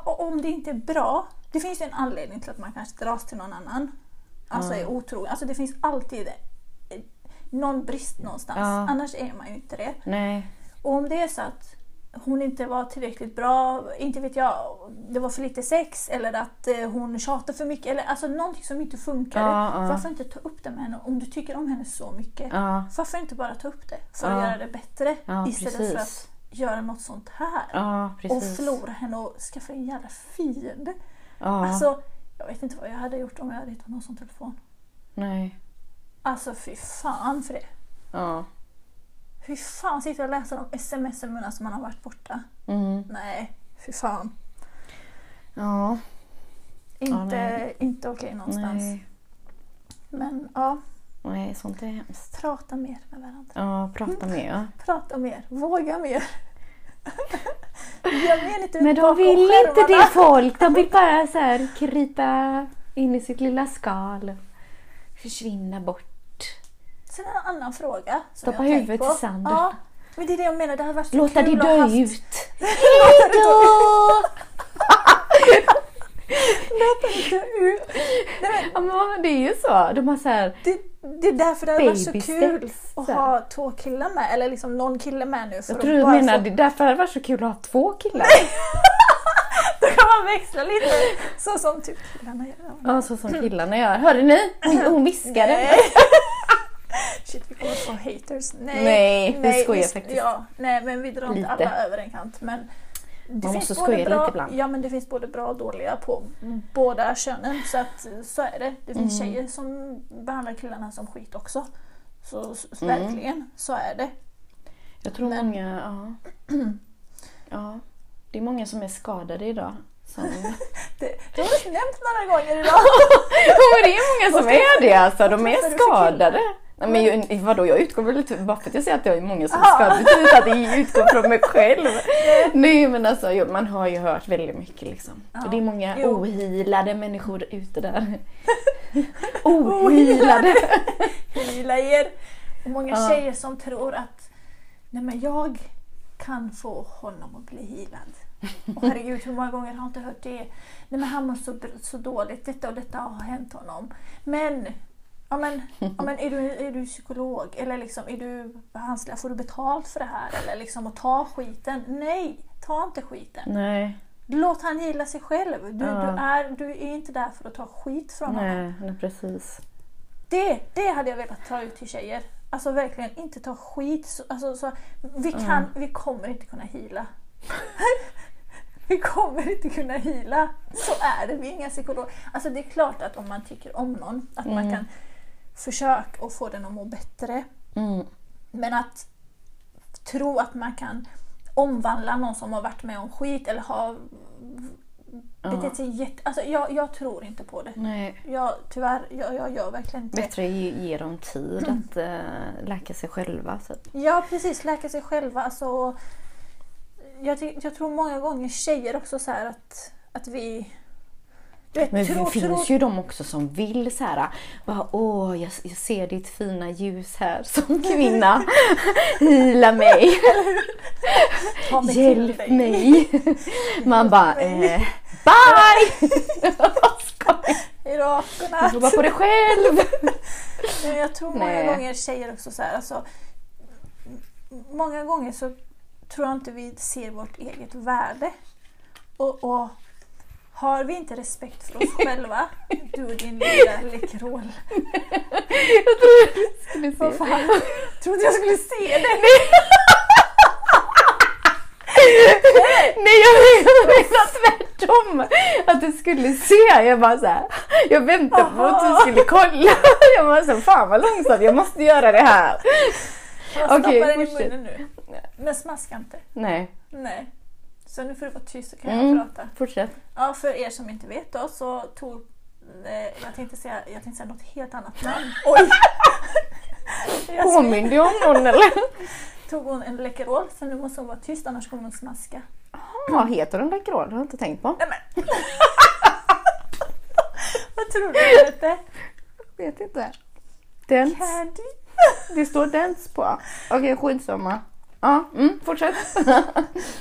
[SPEAKER 1] om det inte är bra, det finns ju en anledning till att man kanske dras till någon annan. Alltså är otrogen. Alltså det finns alltid någon brist någonstans.
[SPEAKER 2] Ja.
[SPEAKER 1] Annars är man ju inte det.
[SPEAKER 2] Nej.
[SPEAKER 1] Och om det är så att hon inte var tillräckligt bra, inte vet jag, det var för lite sex eller att eh, hon tjatar för mycket eller alltså någonting som inte funkade.
[SPEAKER 2] Ja, ja.
[SPEAKER 1] Varför inte ta upp det med henne? Om du tycker om henne så mycket,
[SPEAKER 2] Ja.
[SPEAKER 1] varför inte bara ta upp det för att göra det bättre istället
[SPEAKER 2] precis.
[SPEAKER 1] för att göra något sånt här och förlora henne och skaffa en jävla fiende. Alltså, jag vet inte vad jag hade gjort om jag hade hittat någon sån telefon.
[SPEAKER 2] Nej.
[SPEAKER 1] Alltså fy fan för det.
[SPEAKER 2] Ja.
[SPEAKER 1] Fy fan, sitta och läsa de sms medan man har varit borta.
[SPEAKER 2] Mm.
[SPEAKER 1] Nej, fy fan.
[SPEAKER 2] Ja.
[SPEAKER 1] Inte,
[SPEAKER 2] nej.
[SPEAKER 1] inte okej någonstans.
[SPEAKER 2] Nej.
[SPEAKER 1] Men ja,
[SPEAKER 2] Nej, sånt är hemskt.
[SPEAKER 1] prata mer med varandra.
[SPEAKER 2] Ja, prata med ja.
[SPEAKER 1] Prata mer, våga mer.
[SPEAKER 2] Men de vill inte det folk. De vill bara så här krypa in i sitt lilla skal. Försvinna bort.
[SPEAKER 1] Sen en annan fråga. Som
[SPEAKER 2] Stoppa huvudet i sanden.
[SPEAKER 1] Ja, men det är det jag menar. Det hade varit så
[SPEAKER 2] Låta
[SPEAKER 1] kul
[SPEAKER 2] det dö
[SPEAKER 1] haft-
[SPEAKER 2] ut. Hejdå!
[SPEAKER 1] Låt inte ut. Nej, men
[SPEAKER 2] Ja men det är ju så. De har så här,
[SPEAKER 1] det, det är därför det hade varit så kul att ha två killar med. Eller liksom någon kille med nu. För
[SPEAKER 2] jag tror du menar
[SPEAKER 1] få-
[SPEAKER 2] det är därför det hade varit så kul att ha två killar.
[SPEAKER 1] Då kan man växla lite. Så som typ killarna gör.
[SPEAKER 2] Ja så som killarna gör. Hörde ni? Hon, hon viskade.
[SPEAKER 1] Nej. Kommer få haters. Nej,
[SPEAKER 2] Nej, vi skojar
[SPEAKER 1] vi-
[SPEAKER 2] faktiskt.
[SPEAKER 1] Ja, nej, men vi drar inte alla över en kant. Men det
[SPEAKER 2] Man
[SPEAKER 1] finns
[SPEAKER 2] måste
[SPEAKER 1] både
[SPEAKER 2] skoja
[SPEAKER 1] bra,
[SPEAKER 2] lite ibland.
[SPEAKER 1] Ja, men det finns både bra och dåliga på båda könen. Så att så är det. Det finns
[SPEAKER 2] Mm.
[SPEAKER 1] tjejer som behandlar killarna som skit också. Så, så
[SPEAKER 2] Mm.
[SPEAKER 1] verkligen, så är det.
[SPEAKER 2] Jag tror
[SPEAKER 1] Men-
[SPEAKER 2] många, ja. ja. Det är många som är skadade idag. Som...
[SPEAKER 1] Det, det har du nämnt några gånger idag.
[SPEAKER 2] men det är många som är det alltså. De är skadade. Nej, men vadå, jag utgår väl lite, bara för att jag säger att jag är många som betyder inte att det utgår från mig själv. Nej men alltså jo, man har ju hört väldigt mycket liksom.
[SPEAKER 1] Ja.
[SPEAKER 2] Och det är många
[SPEAKER 1] Jo.
[SPEAKER 2] ohilade människor ute där. ohilade!
[SPEAKER 1] Hila er. Och många
[SPEAKER 2] Ja.
[SPEAKER 1] tjejer som tror att nej men jag kan få honom att bli healad. Och herregud, hur många gånger har jag inte hört det? Nej men han mår så, så dåligt, detta och detta har hänt honom. Men, ja men, ja men är, du, är du psykolog? Eller liksom, är du behandlare? Får du betalt för det här? Eller liksom att ta skiten? Nej, ta inte skiten.
[SPEAKER 2] Nej,
[SPEAKER 1] Låt han gilla sig själv. Du,
[SPEAKER 2] Ja.
[SPEAKER 1] du, är, du är inte där för att ta skit från honom.
[SPEAKER 2] nej, nej precis.
[SPEAKER 1] Det, det hade jag velat ta ut till tjejer. Alltså verkligen inte ta skit. Så, alltså, så, vi, kan, vi kommer inte kunna hila. vi kommer inte kunna hila. Så är det, vi är inga psykologer. Alltså det är klart att om man tycker om någon, att man kan försöka att få den att må bättre.
[SPEAKER 2] Mm.
[SPEAKER 1] Men att tro att man kan omvandla någon som har varit med om skit eller har betett sig jätte... Alltså jag, jag tror inte på det.
[SPEAKER 2] Nej.
[SPEAKER 1] Jag, tyvärr, jag, jag gör verkligen inte det.
[SPEAKER 2] Bättre ge, ge dem tid att äh, läka sig själva. Så.
[SPEAKER 1] Ja precis, läka sig själva. Alltså, jag, jag tror många gånger tjejer också så här att, att vi... Du vet,
[SPEAKER 2] Men det finns ju de också som vill så här, bara, åh jag, jag ser ditt fina ljus här som kvinna. Hila mig,
[SPEAKER 1] mig
[SPEAKER 2] hjälp mig. Man bara, eh, bye!
[SPEAKER 1] Hejdå,
[SPEAKER 2] Du
[SPEAKER 1] godnatt.
[SPEAKER 2] bara på dig själv.
[SPEAKER 1] Men jag tror många
[SPEAKER 2] Nej.
[SPEAKER 1] gånger tjejer också så här, alltså, Många gånger så tror jag inte vi ser vårt eget värde. Och, och har vi inte respekt för oss själva, du och din lilla lekrål.
[SPEAKER 2] Jag tror du skulle
[SPEAKER 1] Vad
[SPEAKER 2] se.
[SPEAKER 1] fan, trodde jag skulle se det.
[SPEAKER 2] Nej jag menar tvärtom. Att du skulle se. Jag bara så här, jag väntade på att du skulle kolla. Jag bara så fan vad långsamt, jag måste göra det här.
[SPEAKER 1] Jag stoppar
[SPEAKER 2] Okej,
[SPEAKER 1] den i munnen nu. Men smaska inte.
[SPEAKER 2] Nej,
[SPEAKER 1] Nej. Så nu får du vara tyst så kan
[SPEAKER 2] Mm.
[SPEAKER 1] jag prata.
[SPEAKER 2] fortsätt.
[SPEAKER 1] Ja, för er som inte vet då så tog... Eh, jag, tänkte säga, jag tänkte säga något helt annat namn. Oj!
[SPEAKER 2] Påminde jag om någon eller?
[SPEAKER 1] tog hon en Läkerol så nu måste hon vara tyst annars kommer hon smaska.
[SPEAKER 2] Vad heter den Läkerol? Det har jag inte tänkt på.
[SPEAKER 1] Nej men! Vad tror du det heter?
[SPEAKER 2] Vet inte. Dance.
[SPEAKER 1] Candy?
[SPEAKER 2] Det står dance på. Okej, skitsamma. Ja, mm, fortsätt.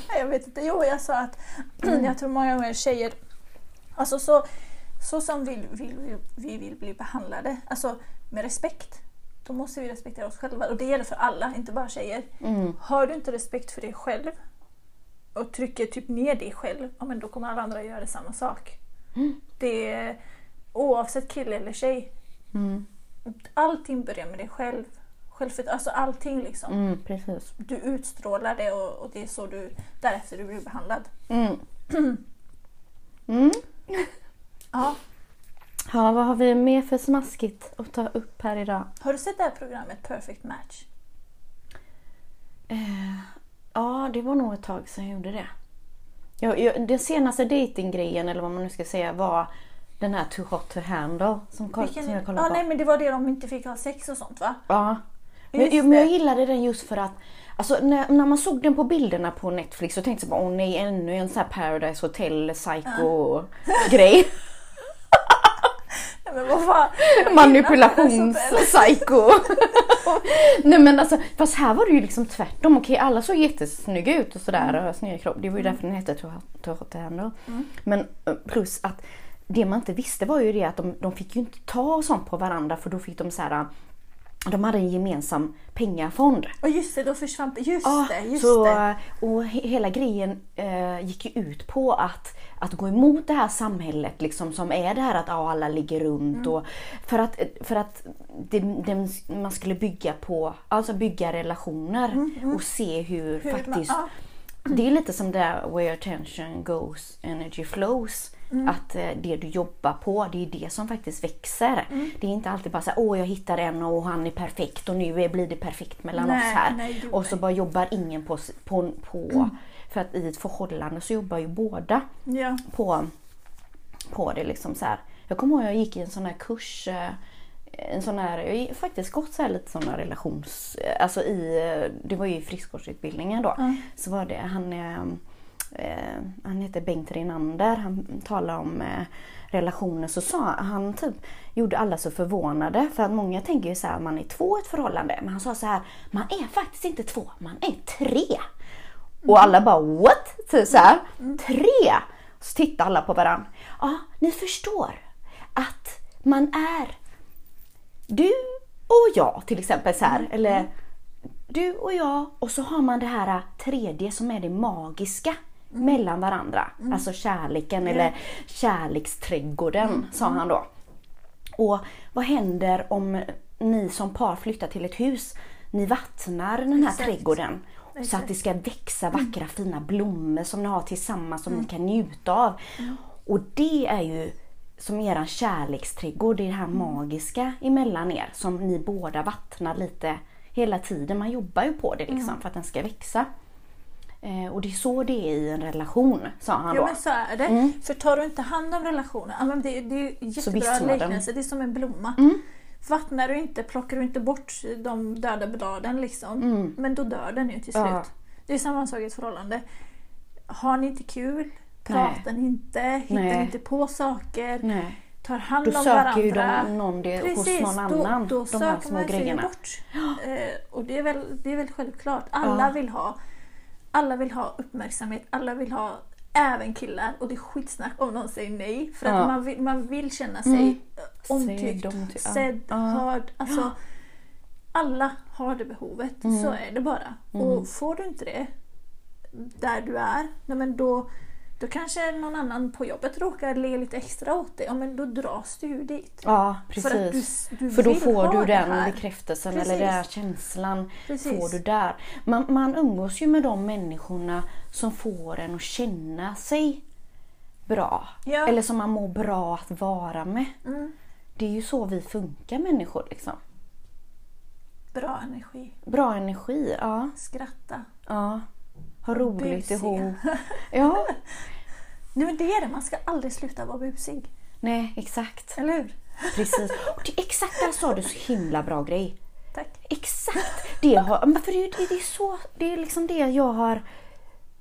[SPEAKER 1] Jag vet inte. Jo, jag sa att jag tror många gånger tjejer, alltså så, så som vi vill, vi vill bli behandlade, alltså med respekt, då måste vi respektera oss själva. Och det gäller för alla, inte bara tjejer.
[SPEAKER 2] Mm.
[SPEAKER 1] Har du inte respekt för dig själv och trycker typ ner dig själv, ja, men då kommer alla andra göra samma sak. Det är, oavsett kille eller tjej,
[SPEAKER 2] Mm.
[SPEAKER 1] allting börjar med dig själv. Självfört, alltså allting liksom.
[SPEAKER 2] Mm, precis.
[SPEAKER 1] Du utstrålar det och, och det är så du därefter du blir behandlad.
[SPEAKER 2] Mm. Mm.
[SPEAKER 1] Ja.
[SPEAKER 2] Ja, vad har vi mer för smaskigt att ta upp här idag?
[SPEAKER 1] Har du sett det här programmet Perfect Match?
[SPEAKER 2] Eh, ja, det var nog ett tag sedan jag gjorde det. Jag, jag, den senaste datinggrejen eller vad man nu ska säga var den här Too Hot To Handle som,
[SPEAKER 1] Vilken-
[SPEAKER 2] som jag
[SPEAKER 1] ja,
[SPEAKER 2] kollade på.
[SPEAKER 1] nej men det var det de inte fick ha sex och sånt va?
[SPEAKER 2] Ja. Men, men jag gillade den just för att Alltså när, när man såg den på bilderna på Netflix så tänkte jag bara åh nej ännu en sån här Paradise Hotel psycho grej.
[SPEAKER 1] Men vad fan.
[SPEAKER 2] Manipulationspsycho. Nej men alltså, fast här var det ju liksom tvärtom. Okej alla såg jättesnygga ut och sådär
[SPEAKER 1] Mm.
[SPEAKER 2] och snygga kropp. Det var ju därför den hette Tohotehando. Men eh, plus att det man inte visste var ju det att de, de fick ju inte ta sånt på varandra för då fick de så här. De hade en gemensam pengafond.
[SPEAKER 1] Och just det, då försvann Just
[SPEAKER 2] Ja,
[SPEAKER 1] det, just
[SPEAKER 2] så,
[SPEAKER 1] det.
[SPEAKER 2] Och he- hela grejen eh, gick ju ut på att, att gå emot det här samhället liksom, som är det här att ja, alla ligger runt.
[SPEAKER 1] Mm.
[SPEAKER 2] Och, för att, för att det, det, man skulle bygga på, alltså bygga relationer och se hur,
[SPEAKER 1] Mm, Hur man-
[SPEAKER 2] faktiskt
[SPEAKER 1] ja.
[SPEAKER 2] det är lite som det där where attention goes, energy flows.
[SPEAKER 1] Mm.
[SPEAKER 2] Att eh, det du jobbar på, det är det som faktiskt växer.
[SPEAKER 1] Mm.
[SPEAKER 2] Det är inte alltid bara så här, åh jag hittar en och han är perfekt och nu blir det perfekt mellan
[SPEAKER 1] Nej,
[SPEAKER 2] oss här.
[SPEAKER 1] nej,
[SPEAKER 2] och så bara jobbar ingen på, på, på för att i ett förhållande så jobbar ju båda
[SPEAKER 1] Ja.
[SPEAKER 2] på, på det liksom så här. Jag kommer ihåg jag gick i en sån här kurs eh, en sån här, jag har faktiskt gått så här lite såna relations, eh, alltså i, det var ju i friskvårdsutbildningen då.
[SPEAKER 1] Mm.
[SPEAKER 2] Så var det, han, eh, eh, han heter Bengt Renander, han talar om eh, relationer så sa han typ, gjorde alla så förvånade för att många tänker ju så här, man är två i ett förhållande. Men han sa så här, man är faktiskt inte två, man är tre. Och alla bara what? Typ så här, tre! Så tittar alla på varandra. Ja, ni förstår att man är du och jag till exempel så här, eller du och jag och så har man det här tredje som är det magiska mellan varandra. Alltså kärleken eller kärleksträdgården sa han då. Och vad händer om ni som par flyttar till ett hus? Ni vattnar den här
[SPEAKER 1] Exakt.
[SPEAKER 2] trädgården så
[SPEAKER 1] Exakt.
[SPEAKER 2] att det ska växa vackra fina blommor som ni har tillsammans som ni kan njuta av. Och det är ju som eran kärleksträdgård, det är det här magiska emellan er som ni båda vattnar lite hela tiden. Man jobbar ju på det liksom för att den ska växa. Eh, och det är så det är i en relation, sa han då.
[SPEAKER 1] men så är det. För tar du inte hand om relationen, ja, men det, det är jättebra liknelse, det är som en blomma. Vattnar du inte, plockar du inte bort de döda bladen liksom, men då dör den ju till slut.
[SPEAKER 2] Ja.
[SPEAKER 1] Det är samma sak i ett förhållande. Har ni inte kul, pratar ni inte, hittar
[SPEAKER 2] Nej.
[SPEAKER 1] inte på saker,
[SPEAKER 2] Nej.
[SPEAKER 1] tar hand
[SPEAKER 2] Då
[SPEAKER 1] om
[SPEAKER 2] söker ju
[SPEAKER 1] varandra.
[SPEAKER 2] de någon det
[SPEAKER 1] Precis,
[SPEAKER 2] hos någon
[SPEAKER 1] då,
[SPEAKER 2] annan.
[SPEAKER 1] då
[SPEAKER 2] de här
[SPEAKER 1] söker
[SPEAKER 2] små
[SPEAKER 1] man sig
[SPEAKER 2] grejerna.
[SPEAKER 1] bort. Eh, och det är, väl, det är väl självklart. Alla
[SPEAKER 2] Ja.
[SPEAKER 1] vill ha alla vill ha uppmärksamhet, alla vill ha även killar och det är skitsnack om någon säger nej. För att
[SPEAKER 2] Ja.
[SPEAKER 1] man, vill, man vill känna sig
[SPEAKER 2] Mm.
[SPEAKER 1] omtyckt,
[SPEAKER 2] ja.
[SPEAKER 1] sedd,
[SPEAKER 2] Ja.
[SPEAKER 1] hörd. Alltså, alla har det behovet,
[SPEAKER 2] Mm.
[SPEAKER 1] så är det bara. Och får du inte det där du är, nej men då, då kanske någon annan på jobbet råkar le lite extra åt dig. Ja, men då dras du ju dit.
[SPEAKER 2] Ja,
[SPEAKER 1] För
[SPEAKER 2] precis.
[SPEAKER 1] du, du
[SPEAKER 2] För då får du den bekräftelsen
[SPEAKER 1] Precis.
[SPEAKER 2] eller den här känslan.
[SPEAKER 1] Precis.
[SPEAKER 2] Får du där. Man, man umgås ju med de människorna som får en att känna sig bra.
[SPEAKER 1] Ja.
[SPEAKER 2] Eller som man mår bra att vara med.
[SPEAKER 1] Mm.
[SPEAKER 2] Det är ju så vi funkar människor liksom.
[SPEAKER 1] Bra energi.
[SPEAKER 2] Bra energi, ja.
[SPEAKER 1] Skratta.
[SPEAKER 2] ja. Ha roligt
[SPEAKER 1] Busiga.
[SPEAKER 2] ihop. Ja,
[SPEAKER 1] Nej men det är det, man ska aldrig sluta vara busig.
[SPEAKER 2] nej exakt.
[SPEAKER 1] Eller hur?
[SPEAKER 2] Precis. Och det, exakt där sa du så himla bra grej.
[SPEAKER 1] Tack.
[SPEAKER 2] Exakt! Det, har, för det, det, det, är så, det är liksom det jag har...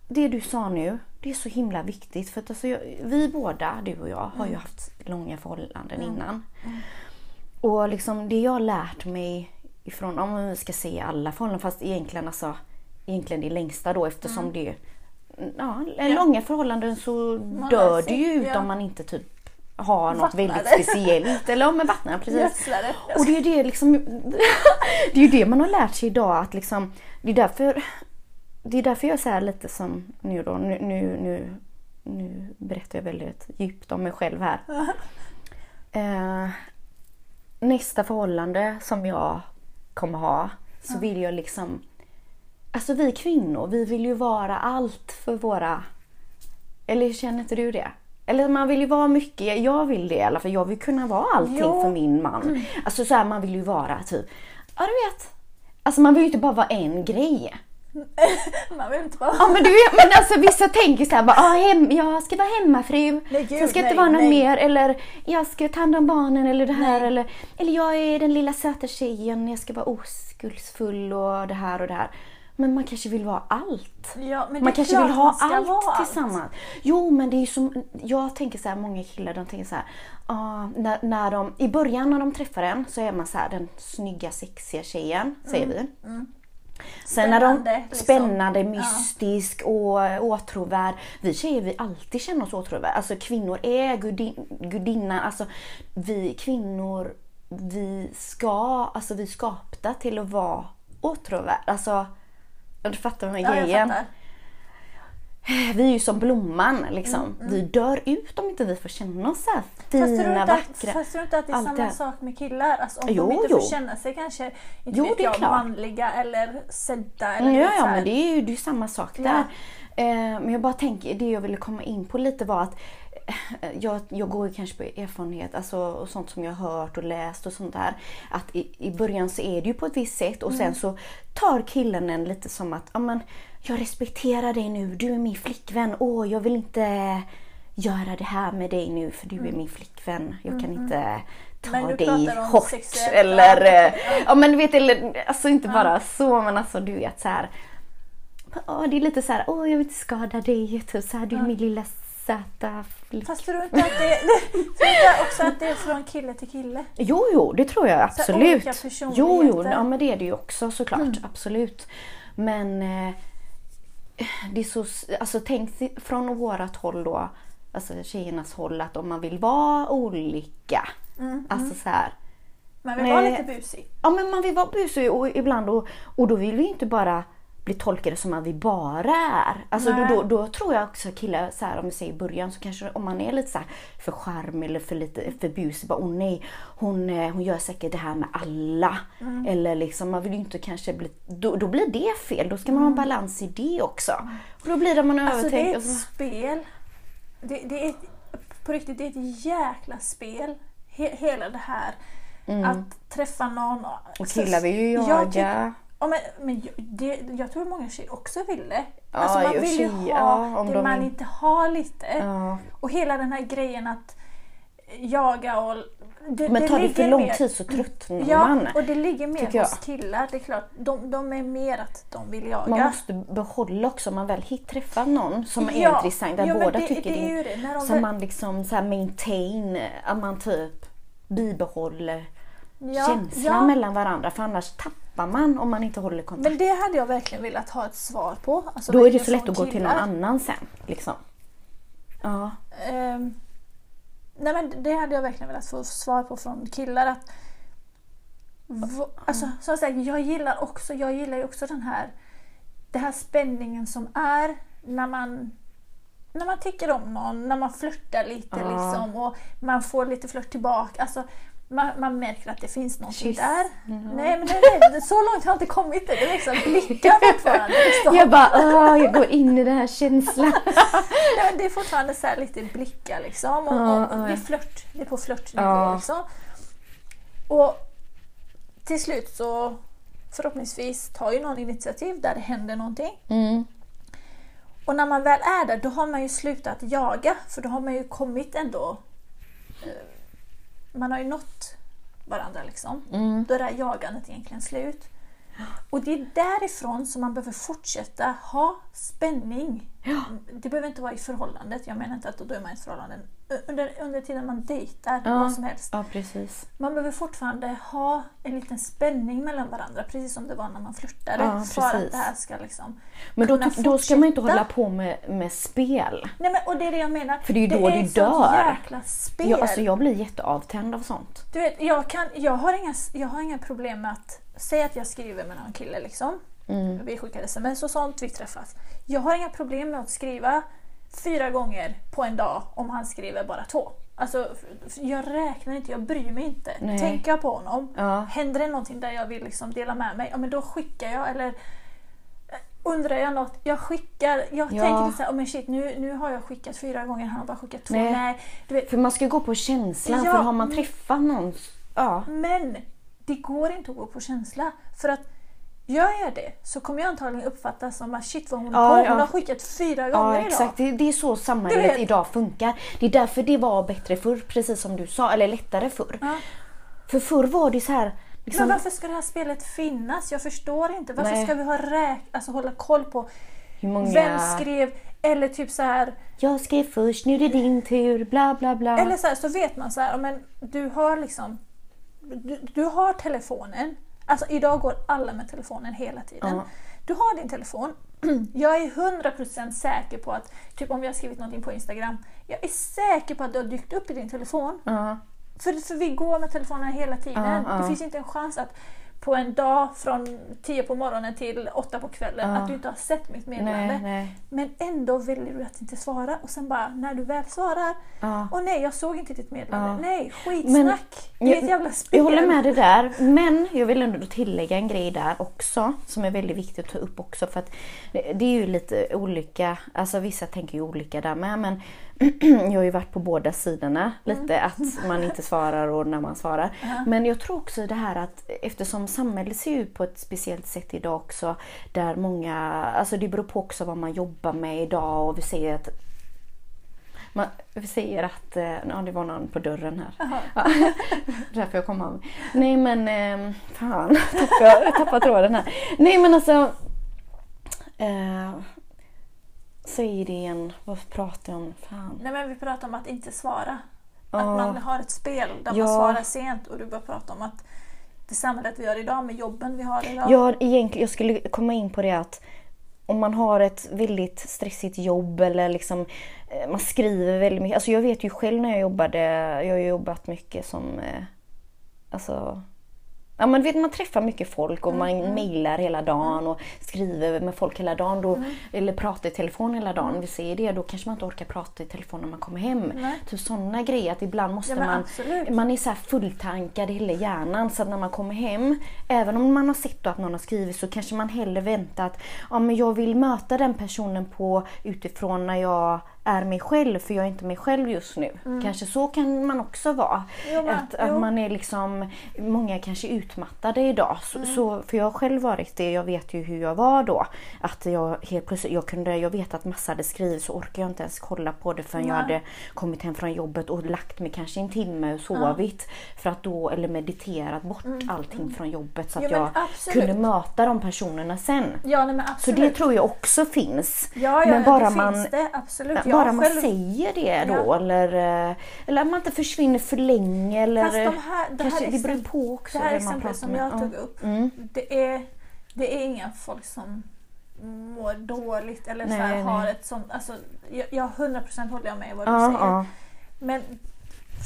[SPEAKER 2] Det du sa nu, det är så himla viktigt. För att alltså jag, vi båda, du och jag, har ju haft långa förhållanden innan. Och liksom det jag har lärt mig ifrån, om vi ska se alla förhållanden, fast egentligen alltså egentligen det längsta då eftersom det Ja,
[SPEAKER 1] Ja.
[SPEAKER 2] långa förhållanden så
[SPEAKER 1] Man
[SPEAKER 2] dör det ju ut
[SPEAKER 1] ja.
[SPEAKER 2] om man inte typ har något
[SPEAKER 1] Vattnar
[SPEAKER 2] väldigt speciellt. Eller om vattnar, precis.
[SPEAKER 1] Gödsla det.
[SPEAKER 2] Och det är ju det liksom, det är ju det man har lärt sig idag att liksom, det är därför, det är därför jag säger lite som nu då, nu, nu, nu, nu berättar jag väldigt djupt om mig själv här. Eh, nästa förhållande som jag kommer ha så vill jag liksom, alltså vi kvinnor, vi vill ju vara allt för våra, eller känner inte du det? Eller man vill ju vara mycket, jag vill det i alla fall, jag vill kunna vara allting
[SPEAKER 1] Jo.
[SPEAKER 2] för min man. Alltså så här, man vill ju vara typ, ja du vet, alltså man vill ju inte bara vara en grej.
[SPEAKER 1] Man vill inte vara...
[SPEAKER 2] Ja men du vet, men alltså vissa tänker såhär bara, ah, hem, jag ska vara hemmafru.
[SPEAKER 1] Nej, gud,
[SPEAKER 2] Sen ska inte
[SPEAKER 1] nej,
[SPEAKER 2] vara något
[SPEAKER 1] nej.
[SPEAKER 2] mer eller jag ska ta hand om barnen eller det här
[SPEAKER 1] Nej.
[SPEAKER 2] eller, eller jag är den lilla söta tjejen, jag ska vara oskuldsfull och det här och det här. Men man kanske vill vara allt.
[SPEAKER 1] Ja,
[SPEAKER 2] Man kanske vill ha allt
[SPEAKER 1] vara
[SPEAKER 2] tillsammans. Jo, men det är som, jag tänker så här, många killar de tänker så här, ah, när, när de, i början när de träffar en så är man så här den snygga sexiga tjejen, säger vi. Sen när de,
[SPEAKER 1] Mm, Spännande, liksom.
[SPEAKER 2] spännande, mystisk och åtråvärd. Vi tjejer vi alltid känner oss åtråvärda. Alltså kvinnor är gudin, gudinnan. Alltså vi kvinnor, vi ska, alltså vi skapta till att vara åtråvärda. Alltså, du fattar vad
[SPEAKER 1] Ja, jag
[SPEAKER 2] grejen. Vi är ju som blomman liksom. Vi dör ut om inte vi får känna oss så här
[SPEAKER 1] Fast tror,
[SPEAKER 2] fina,
[SPEAKER 1] inte att,
[SPEAKER 2] vackra.
[SPEAKER 1] fast tror du inte att det är samma
[SPEAKER 2] det här.
[SPEAKER 1] sak med killar? Alltså, om
[SPEAKER 2] Jo,
[SPEAKER 1] de inte
[SPEAKER 2] jo.
[SPEAKER 1] får känna sig kanske inte
[SPEAKER 2] Jo,
[SPEAKER 1] vet jag,
[SPEAKER 2] klart.
[SPEAKER 1] manliga eller sedda. Eller
[SPEAKER 2] Ja, ja
[SPEAKER 1] här.
[SPEAKER 2] men det är ju det är samma sak
[SPEAKER 1] Ja.
[SPEAKER 2] där. Eh, men jag bara tänker, det jag ville komma in på lite var att jag, jag går ju kanske på erfarenhet alltså, och sånt som jag har hört och läst och sånt där. Att i, i början så är det ju på ett visst sätt och
[SPEAKER 1] Mm.
[SPEAKER 2] sen så tar killen en lite som att ja, men, jag respekterar dig nu, du är min flickvän. Åh, jag vill inte göra det här med dig nu för du är min flickvän. Jag kan inte ta
[SPEAKER 1] Mm. Men du
[SPEAKER 2] dig hårt eller
[SPEAKER 1] ja.
[SPEAKER 2] eh, Ja men du vet, eller, alltså inte bara så men alltså du vet så här. Åh, det är lite så här, åh jag vill inte skada dig, typ så här, du är min lilla söta.
[SPEAKER 1] Fast tror du inte att det, inte också att det är från kille till kille?
[SPEAKER 2] Jo, jo, det tror jag
[SPEAKER 1] Så
[SPEAKER 2] absolut.
[SPEAKER 1] olika
[SPEAKER 2] Jo, jo,
[SPEAKER 1] personligheter. Mm.
[SPEAKER 2] ja men det är det ju också såklart, absolut. Men eh, det är så, alltså tänk från vårat håll då, alltså tjejernas håll att om man vill vara olika,
[SPEAKER 1] Mm,
[SPEAKER 2] alltså så här.
[SPEAKER 1] Man vill
[SPEAKER 2] Nej.
[SPEAKER 1] vara lite busig.
[SPEAKER 2] Ja men man vill vara busig och ibland och, och då vill vi inte bara bli tolkade som att vi bara är. Alltså då, då, då tror jag också killar, så här, om vi säger i början, så kanske om man är lite så här för charm eller för lite för busig, bara åh nej, hon, eh, hon gör säkert det här med alla.
[SPEAKER 1] Mm.
[SPEAKER 2] Eller liksom, man vill ju inte kanske bli, då, då blir det fel, då ska man ha en balans i det också. Och då blir det man
[SPEAKER 1] Mm. Alltså det
[SPEAKER 2] övertänker.
[SPEAKER 1] är ett
[SPEAKER 2] så-
[SPEAKER 1] spel. Det, det är ett, på riktigt, det är ett jäkla spel. He, hela det här att träffa någon.
[SPEAKER 2] Mm. och killar vill ju
[SPEAKER 1] Jag
[SPEAKER 2] jaga.
[SPEAKER 1] tycker- Ja, men, men jag- det, jag tror många tjejer också vill det.
[SPEAKER 2] Ja,
[SPEAKER 1] Alltså man vill ju
[SPEAKER 2] tjejer,
[SPEAKER 1] ha
[SPEAKER 2] ja, om
[SPEAKER 1] det
[SPEAKER 2] de
[SPEAKER 1] man
[SPEAKER 2] vill.
[SPEAKER 1] inte har lite.
[SPEAKER 2] Ja.
[SPEAKER 1] Och hela den här grejen att jaga och... Det,
[SPEAKER 2] Men tar det för
[SPEAKER 1] ligger
[SPEAKER 2] lång
[SPEAKER 1] mer-
[SPEAKER 2] tid så tröttnar
[SPEAKER 1] Ja,
[SPEAKER 2] man.
[SPEAKER 1] och det ligger mer hos killar. Det är klart, de, de är mer att de vill jaga.
[SPEAKER 2] Man måste behålla också om man väl hit träffar någon som är intressant, där båda
[SPEAKER 1] det-
[SPEAKER 2] tycker
[SPEAKER 1] det är
[SPEAKER 2] det.
[SPEAKER 1] det,
[SPEAKER 2] så
[SPEAKER 1] väl-
[SPEAKER 2] man liksom så här maintain, att man typ bibehåller
[SPEAKER 1] Ja,
[SPEAKER 2] känslan
[SPEAKER 1] ja.
[SPEAKER 2] mellan varandra för annars tappar man om man inte håller kontakt.
[SPEAKER 1] Men det hade jag verkligen velat ha ett svar på. Alltså
[SPEAKER 2] Då är det så lätt att gå till någon annan sen. Liksom. Ja.
[SPEAKER 1] Ehm, nej men det hade jag verkligen velat få svar på från killar. Att, alltså, som sagt, jag gillar också, jag gillar ju också den här, den här spänningen som är när man när man tycker om någon, när man flörtar lite
[SPEAKER 2] Ja.
[SPEAKER 1] liksom och man får lite flört tillbaka. Alltså, man, man märker att det finns någonting
[SPEAKER 2] Kyss.
[SPEAKER 1] där.
[SPEAKER 2] Ja.
[SPEAKER 1] Nej men det, det, så långt har jag inte kommit. Det är liksom blickar fortfarande. Liksom.
[SPEAKER 2] Jag bara, åh, jag går in i den här känslan.
[SPEAKER 1] Men det är fortfarande så lite blickar liksom. Och,
[SPEAKER 2] Ja,
[SPEAKER 1] och
[SPEAKER 2] ja.
[SPEAKER 1] det är flört. Det är på flörtnivå
[SPEAKER 2] Ja.
[SPEAKER 1] liksom. Och till slut så förhoppningsvis tar ju någon initiativ där det händer någonting.
[SPEAKER 2] Mm.
[SPEAKER 1] Och när man väl är där då har man ju slutat jaga för då har man ju kommit ändå. Man har ju nått varandra liksom.
[SPEAKER 2] Mm.
[SPEAKER 1] Då är det här jagandet egentligen slut. Och det är därifrån som man behöver fortsätta ha spänning. Det behöver inte vara i förhållandet. Jag menar inte att då är man i ett förhållande. Under, under tiden man dejtar,
[SPEAKER 2] Ja.
[SPEAKER 1] vad som helst.
[SPEAKER 2] Ja, precis.
[SPEAKER 1] Man behöver fortfarande ha en liten spänning mellan varandra. Precis som det var när man flörtade.
[SPEAKER 2] Ja,
[SPEAKER 1] för att det här ska liksom
[SPEAKER 2] Men då, då ska man inte hålla på med, med spel.
[SPEAKER 1] Nej men och det är det jag menar.
[SPEAKER 2] För det är ju då
[SPEAKER 1] är
[SPEAKER 2] det
[SPEAKER 1] ett sånt
[SPEAKER 2] dör.
[SPEAKER 1] jäkla spel.
[SPEAKER 2] Jag, alltså, jag blir jätteavtänd av sånt.
[SPEAKER 1] Du vet, jag, kan, jag, har inga, jag har inga problem med att säga att jag skriver med någon kille liksom.
[SPEAKER 2] Mm.
[SPEAKER 1] Vi skickar sms och sånt, vi träffas. Jag har inga problem med att skriva fyra gånger på en dag om han skriver bara två. Alltså, jag räknar inte, jag bryr mig inte.
[SPEAKER 2] Nej.
[SPEAKER 1] Tänker jag på honom,
[SPEAKER 2] Ja.
[SPEAKER 1] händer det någonting där jag vill liksom dela med mig, ja men då skickar jag. Eller eh, undrar jag något, jag skickar. Jag
[SPEAKER 2] Ja.
[SPEAKER 1] tänker inte såhär, oh men shit nu, nu har jag skickat fyra gånger, han har bara skickat två.
[SPEAKER 2] Nej.
[SPEAKER 1] Nej, du vet,
[SPEAKER 2] För man ska gå på känslan,
[SPEAKER 1] Ja,
[SPEAKER 2] för har man träffat någon... Ja.
[SPEAKER 1] Men det går inte att gå på känsla. För att gör jag det så kommer jag antagligen uppfatta som att shit vad hon
[SPEAKER 2] Ja,
[SPEAKER 1] på.
[SPEAKER 2] ja.
[SPEAKER 1] Hon har skickat fyra gånger
[SPEAKER 2] Ja
[SPEAKER 1] idag.
[SPEAKER 2] exakt, det, det är så samhället idag funkar. Det är därför det var bättre förr, precis som du sa, eller lättare förr.
[SPEAKER 1] Ja.
[SPEAKER 2] För förr var det så här, Liksom,
[SPEAKER 1] Men varför ska det här spelet finnas? Jag förstår inte. Varför
[SPEAKER 2] Nej.
[SPEAKER 1] ska vi ha räk alltså hålla koll på
[SPEAKER 2] hur många...
[SPEAKER 1] vem skrev eller typ så här
[SPEAKER 2] Jag skrev först, nu är det din tur, bla bla bla.
[SPEAKER 1] Eller så, här, så vet man så här, ja, men du har liksom du, du har telefonen. Alltså idag går alla med telefonen hela tiden.
[SPEAKER 2] Ja.
[SPEAKER 1] Du har din telefon. Jag är 100% säker på att, typ om jag har skrivit någonting på Instagram, jag är säker på att det har dykt upp i din telefon. För, för vi går med telefonen hela tiden. Det finns inte en chans att på en dag från 10 på morgonen till 8 på kvällen
[SPEAKER 2] Ja.
[SPEAKER 1] att du inte har sett mitt meddelande.
[SPEAKER 2] Nej, nej.
[SPEAKER 1] Men ändå väljer du att inte svara och sen bara när du väl svarar
[SPEAKER 2] Ja.
[SPEAKER 1] Åh nej, jag såg inte ditt meddelande.
[SPEAKER 2] Ja.
[SPEAKER 1] Nej, skitsnack. det är ett jävla spel.
[SPEAKER 2] Jag håller med dig där, men jag vill ändå tillägga en grej där också som är väldigt viktigt att ta upp också för att det det är ju lite olika, alltså vissa tänker ju olika där med men jag har ju varit på båda sidorna lite att man inte svarar och när man svarar. Men jag tror också det här att eftersom samhället ser ut på ett speciellt sätt idag också där många, alltså det beror på också vad man jobbar med idag och vi ser att man, vi säger att, eh, ja det var någon på dörren här. Ja, därför jag kom av. Nej men, eh, fan, tappade, tappade tråden här. Nej men alltså, eh, säg det igen, vad pratar jag om? Fan.
[SPEAKER 1] Nej men vi pratar om att inte svara. Att man har ett spel där
[SPEAKER 2] Ja.
[SPEAKER 1] man svarar sent och du börjar prata om att det samhället vi har idag med jobben vi har idag.
[SPEAKER 2] Ja, egentligen, jag skulle komma in på det att om man har ett väldigt stressigt jobb eller liksom eh, man skriver väldigt mycket. Alltså jag vet ju själv när jag jobbade, jag har jobbat mycket som eh, alltså Ja men vet man träffar mycket folk och man mejlar hela dagen och skriver med folk hela dagen. Då, Eller pratar i telefon hela dagen. Vi ser det, då kanske man inte orkar prata i telefon när man kommer hem.
[SPEAKER 1] Nej.
[SPEAKER 2] Typ sådana grejer att ibland måste
[SPEAKER 1] Ja,
[SPEAKER 2] man
[SPEAKER 1] absolut.
[SPEAKER 2] man är så här fulltankad i hela hjärnan så att när man kommer hem, även om man har sett att någon har skrivit så kanske man hellre väntar att ja, men jag vill möta den personen på utifrån när jag är mig själv för jag är inte mig själv just nu. Kanske så kan man också vara.
[SPEAKER 1] Jo,
[SPEAKER 2] att, att man är liksom, många kanske är utmattade idag. Så, så, för jag har själv varit det, jag vet ju hur jag var då. Att jag helt plötsligt, jag kunde, jag vet att massa hade skrivit så orkar jag inte ens kolla på det förrän jag
[SPEAKER 1] Nej.
[SPEAKER 2] hade kommit hem från jobbet och lagt mig kanske en timme och sovit. För att då, eller mediterat bort allting från jobbet så att
[SPEAKER 1] Mm, Jo,
[SPEAKER 2] jag
[SPEAKER 1] absolut.
[SPEAKER 2] kunde möta de personerna sen.
[SPEAKER 1] Ja, nej,
[SPEAKER 2] Så det tror jag också finns.
[SPEAKER 1] Ja, ja
[SPEAKER 2] Men bara
[SPEAKER 1] det
[SPEAKER 2] man,
[SPEAKER 1] finns det. Absolut.
[SPEAKER 2] Ja,
[SPEAKER 1] Jag
[SPEAKER 2] bara man
[SPEAKER 1] själv-
[SPEAKER 2] säger det då
[SPEAKER 1] Ja.
[SPEAKER 2] eller, eh, eller att man inte försvinner för länge. Eller,
[SPEAKER 1] Fast de här, det,
[SPEAKER 2] kanske,
[SPEAKER 1] här
[SPEAKER 2] det beror på också
[SPEAKER 1] det här exemplet som jag
[SPEAKER 2] Ja.
[SPEAKER 1] tog upp,
[SPEAKER 2] Mm.
[SPEAKER 1] det, är, det är inga folk som mår dåligt eller så här,
[SPEAKER 2] Nej,
[SPEAKER 1] har
[SPEAKER 2] nej.
[SPEAKER 1] ett sånt... Alltså, jag, jag 100% håller jag med vad du
[SPEAKER 2] Ja,
[SPEAKER 1] säger.
[SPEAKER 2] ja.
[SPEAKER 1] Men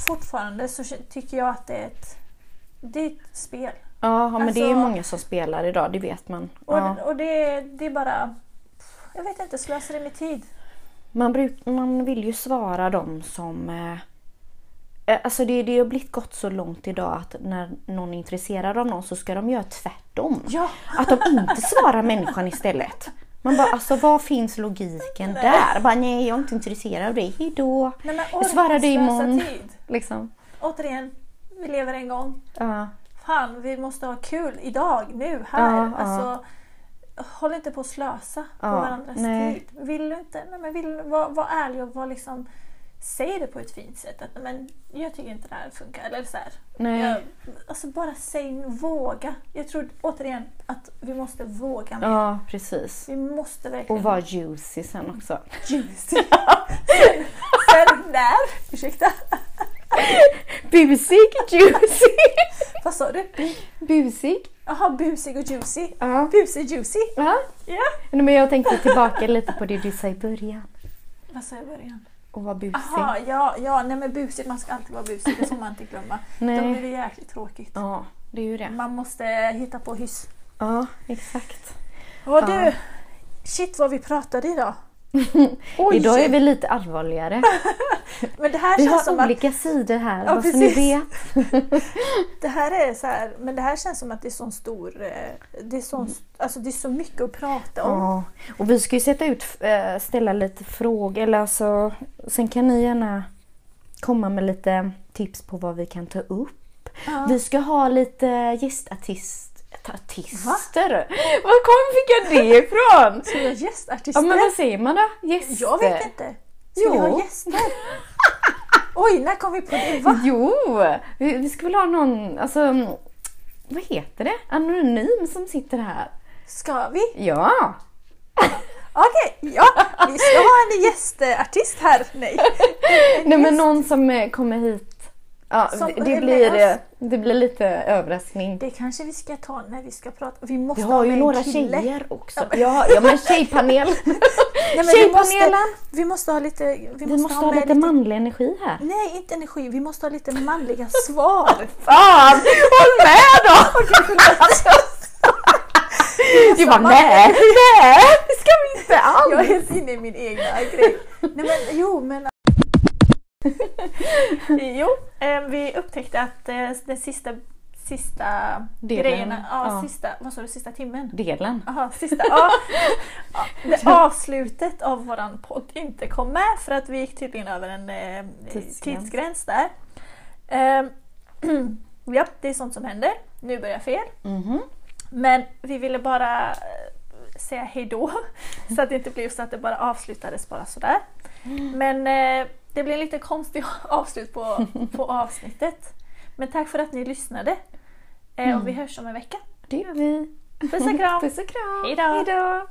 [SPEAKER 1] fortfarande så tycker jag att det är ett, det är ett spel.
[SPEAKER 2] ja, men det är ju
[SPEAKER 1] Alltså-
[SPEAKER 2] många som spelar idag, det vet man.
[SPEAKER 1] Och,
[SPEAKER 2] Ja.
[SPEAKER 1] och det, det är bara... Jag vet inte, slösar med tid.
[SPEAKER 2] Man, bruk, man vill ju svara dem som... Eh, eh, alltså det, det har blivit gått så långt idag att när någon är intresserad av någon så ska de göra tvärtom.
[SPEAKER 1] Ja.
[SPEAKER 2] Att de inte svarar människan istället. Man bara, alltså vad finns logiken där? Bara, nej, jag är inte intresserad av dig, hejdå.
[SPEAKER 1] Nej, men
[SPEAKER 2] Jag svarar dig imorgon.
[SPEAKER 1] tid.
[SPEAKER 2] Liksom.
[SPEAKER 1] Återigen, vi lever en gång.
[SPEAKER 2] Ja.
[SPEAKER 1] Fan, vi måste ha kul idag, nu, här.
[SPEAKER 2] Ja, ja.
[SPEAKER 1] alltså, Håll inte på att slösa på
[SPEAKER 2] Ja,
[SPEAKER 1] varandras
[SPEAKER 2] nej.
[SPEAKER 1] tid. Vill du inte, nej, men vill, var, var ärlig och var liksom, säg det på ett fint sätt. Att, men, jag tycker inte det här funkar. Eller så här.
[SPEAKER 2] Nej.
[SPEAKER 1] Jag, alltså bara säg, våga. Jag tror återigen att vi måste våga mer.
[SPEAKER 2] ja, precis.
[SPEAKER 1] Vi måste verkligen...
[SPEAKER 2] Och vara juicy sen också.
[SPEAKER 1] juicy. Sen när? Ursäkta?
[SPEAKER 2] Busig, juicy.
[SPEAKER 1] Vad sa du?
[SPEAKER 2] Busig.
[SPEAKER 1] Jaha, busig och juicy.
[SPEAKER 2] Ja.
[SPEAKER 1] Busig juicy.
[SPEAKER 2] ja.
[SPEAKER 1] Ja.
[SPEAKER 2] Men jag tänkte tillbaka lite på det du sa i början.
[SPEAKER 1] Vad sa jag i början?
[SPEAKER 2] Och vara busig.
[SPEAKER 1] Jaha, ja, ja, nej men busig, man ska alltid vara busig, det får man inte glömma.
[SPEAKER 2] Nej.
[SPEAKER 1] Då blir det jäkligt tråkigt.
[SPEAKER 2] Ja, det är ju det.
[SPEAKER 1] Man måste hitta på hyss.
[SPEAKER 2] Ja, exakt.
[SPEAKER 1] Och
[SPEAKER 2] Ja.
[SPEAKER 1] du, shit vad vi pratade idag.
[SPEAKER 2] Idag är vi lite allvarligare.
[SPEAKER 1] Men det här
[SPEAKER 2] Vi
[SPEAKER 1] känns
[SPEAKER 2] har
[SPEAKER 1] som att
[SPEAKER 2] olika sidor här,
[SPEAKER 1] Ja,
[SPEAKER 2] bara så ni vet.
[SPEAKER 1] det här är så här, men det här känns som att det är så stor, eh, det är så, alltså det är så mycket att prata om.
[SPEAKER 2] Ja, och vi ska ju sätta ut, äh, ställa lite frågor, eller alltså, sen kan ni gärna komma med lite tips på vad vi kan ta upp.
[SPEAKER 1] Ja.
[SPEAKER 2] Vi ska ha lite gästartist, artister. Var kom fick jag det ifrån?
[SPEAKER 1] Ska vi ha gästartister?
[SPEAKER 2] Ja men vad säger man då? Gäster?
[SPEAKER 1] Jag vet inte. Ska vi
[SPEAKER 2] Jo.
[SPEAKER 1] ha gäster? Oj, när kom vi på det? Va?
[SPEAKER 2] Jo, vi, vi ska väl ha någon, alltså vad heter det? Anonym som sitter här.
[SPEAKER 1] Ska vi?
[SPEAKER 2] Ja!
[SPEAKER 1] Okej, ja. Vi ska ha en gästartist här. Nej.
[SPEAKER 2] Nej men någon som eh, kommer hit. Ja,
[SPEAKER 1] Som
[SPEAKER 2] det, blir, eh, det blir lite överraskning.
[SPEAKER 1] Det kanske vi ska ta när vi ska prata. Vi
[SPEAKER 2] Vi
[SPEAKER 1] måste
[SPEAKER 2] har
[SPEAKER 1] ha
[SPEAKER 2] ju några
[SPEAKER 1] kille.
[SPEAKER 2] tjejer också.
[SPEAKER 1] Ja,
[SPEAKER 2] Ja, men tjejpanel.
[SPEAKER 1] Nej, men vi, måste,
[SPEAKER 2] Tjejpanelen.
[SPEAKER 1] vi måste ha lite... Vi måste,
[SPEAKER 2] Vi måste
[SPEAKER 1] ha,
[SPEAKER 2] ha
[SPEAKER 1] med
[SPEAKER 2] lite manlig energi här.
[SPEAKER 1] Nej, inte energi. Vi måste ha lite manliga svar.
[SPEAKER 2] Fan! Håll med då! Du bara nej, nej det ska vi inte
[SPEAKER 1] Jag är
[SPEAKER 2] alls.
[SPEAKER 1] helt inne i min egna grej. Nej men jo men... jo, eh, vi upptäckte att eh, den sista, sista
[SPEAKER 2] Delen,
[SPEAKER 1] grejerna, ja,
[SPEAKER 2] ja.
[SPEAKER 1] sista, vad sa du, sista timmen?
[SPEAKER 2] Delen.
[SPEAKER 1] Jaha, sista, ja, avslutet av våran podd inte kom med för att vi gick tydligen över en eh,
[SPEAKER 2] Tidsgräns.
[SPEAKER 1] tidsgräns där. Eh, ja, det är sånt som händer. Nu börjar fel.
[SPEAKER 2] Mhm.
[SPEAKER 1] Men vi ville bara eh, säga hejdå så att det inte blev så att det bara avslutades bara sådär. Men eh, det blev lite konstigt avslut på, på avsnittet. Men tack för att ni lyssnade. Eh, och vi hörs om en vecka.
[SPEAKER 2] Det gör vi.
[SPEAKER 1] Puss och kram!
[SPEAKER 2] Puss och kram.
[SPEAKER 1] Hejdå.
[SPEAKER 2] Hejdå.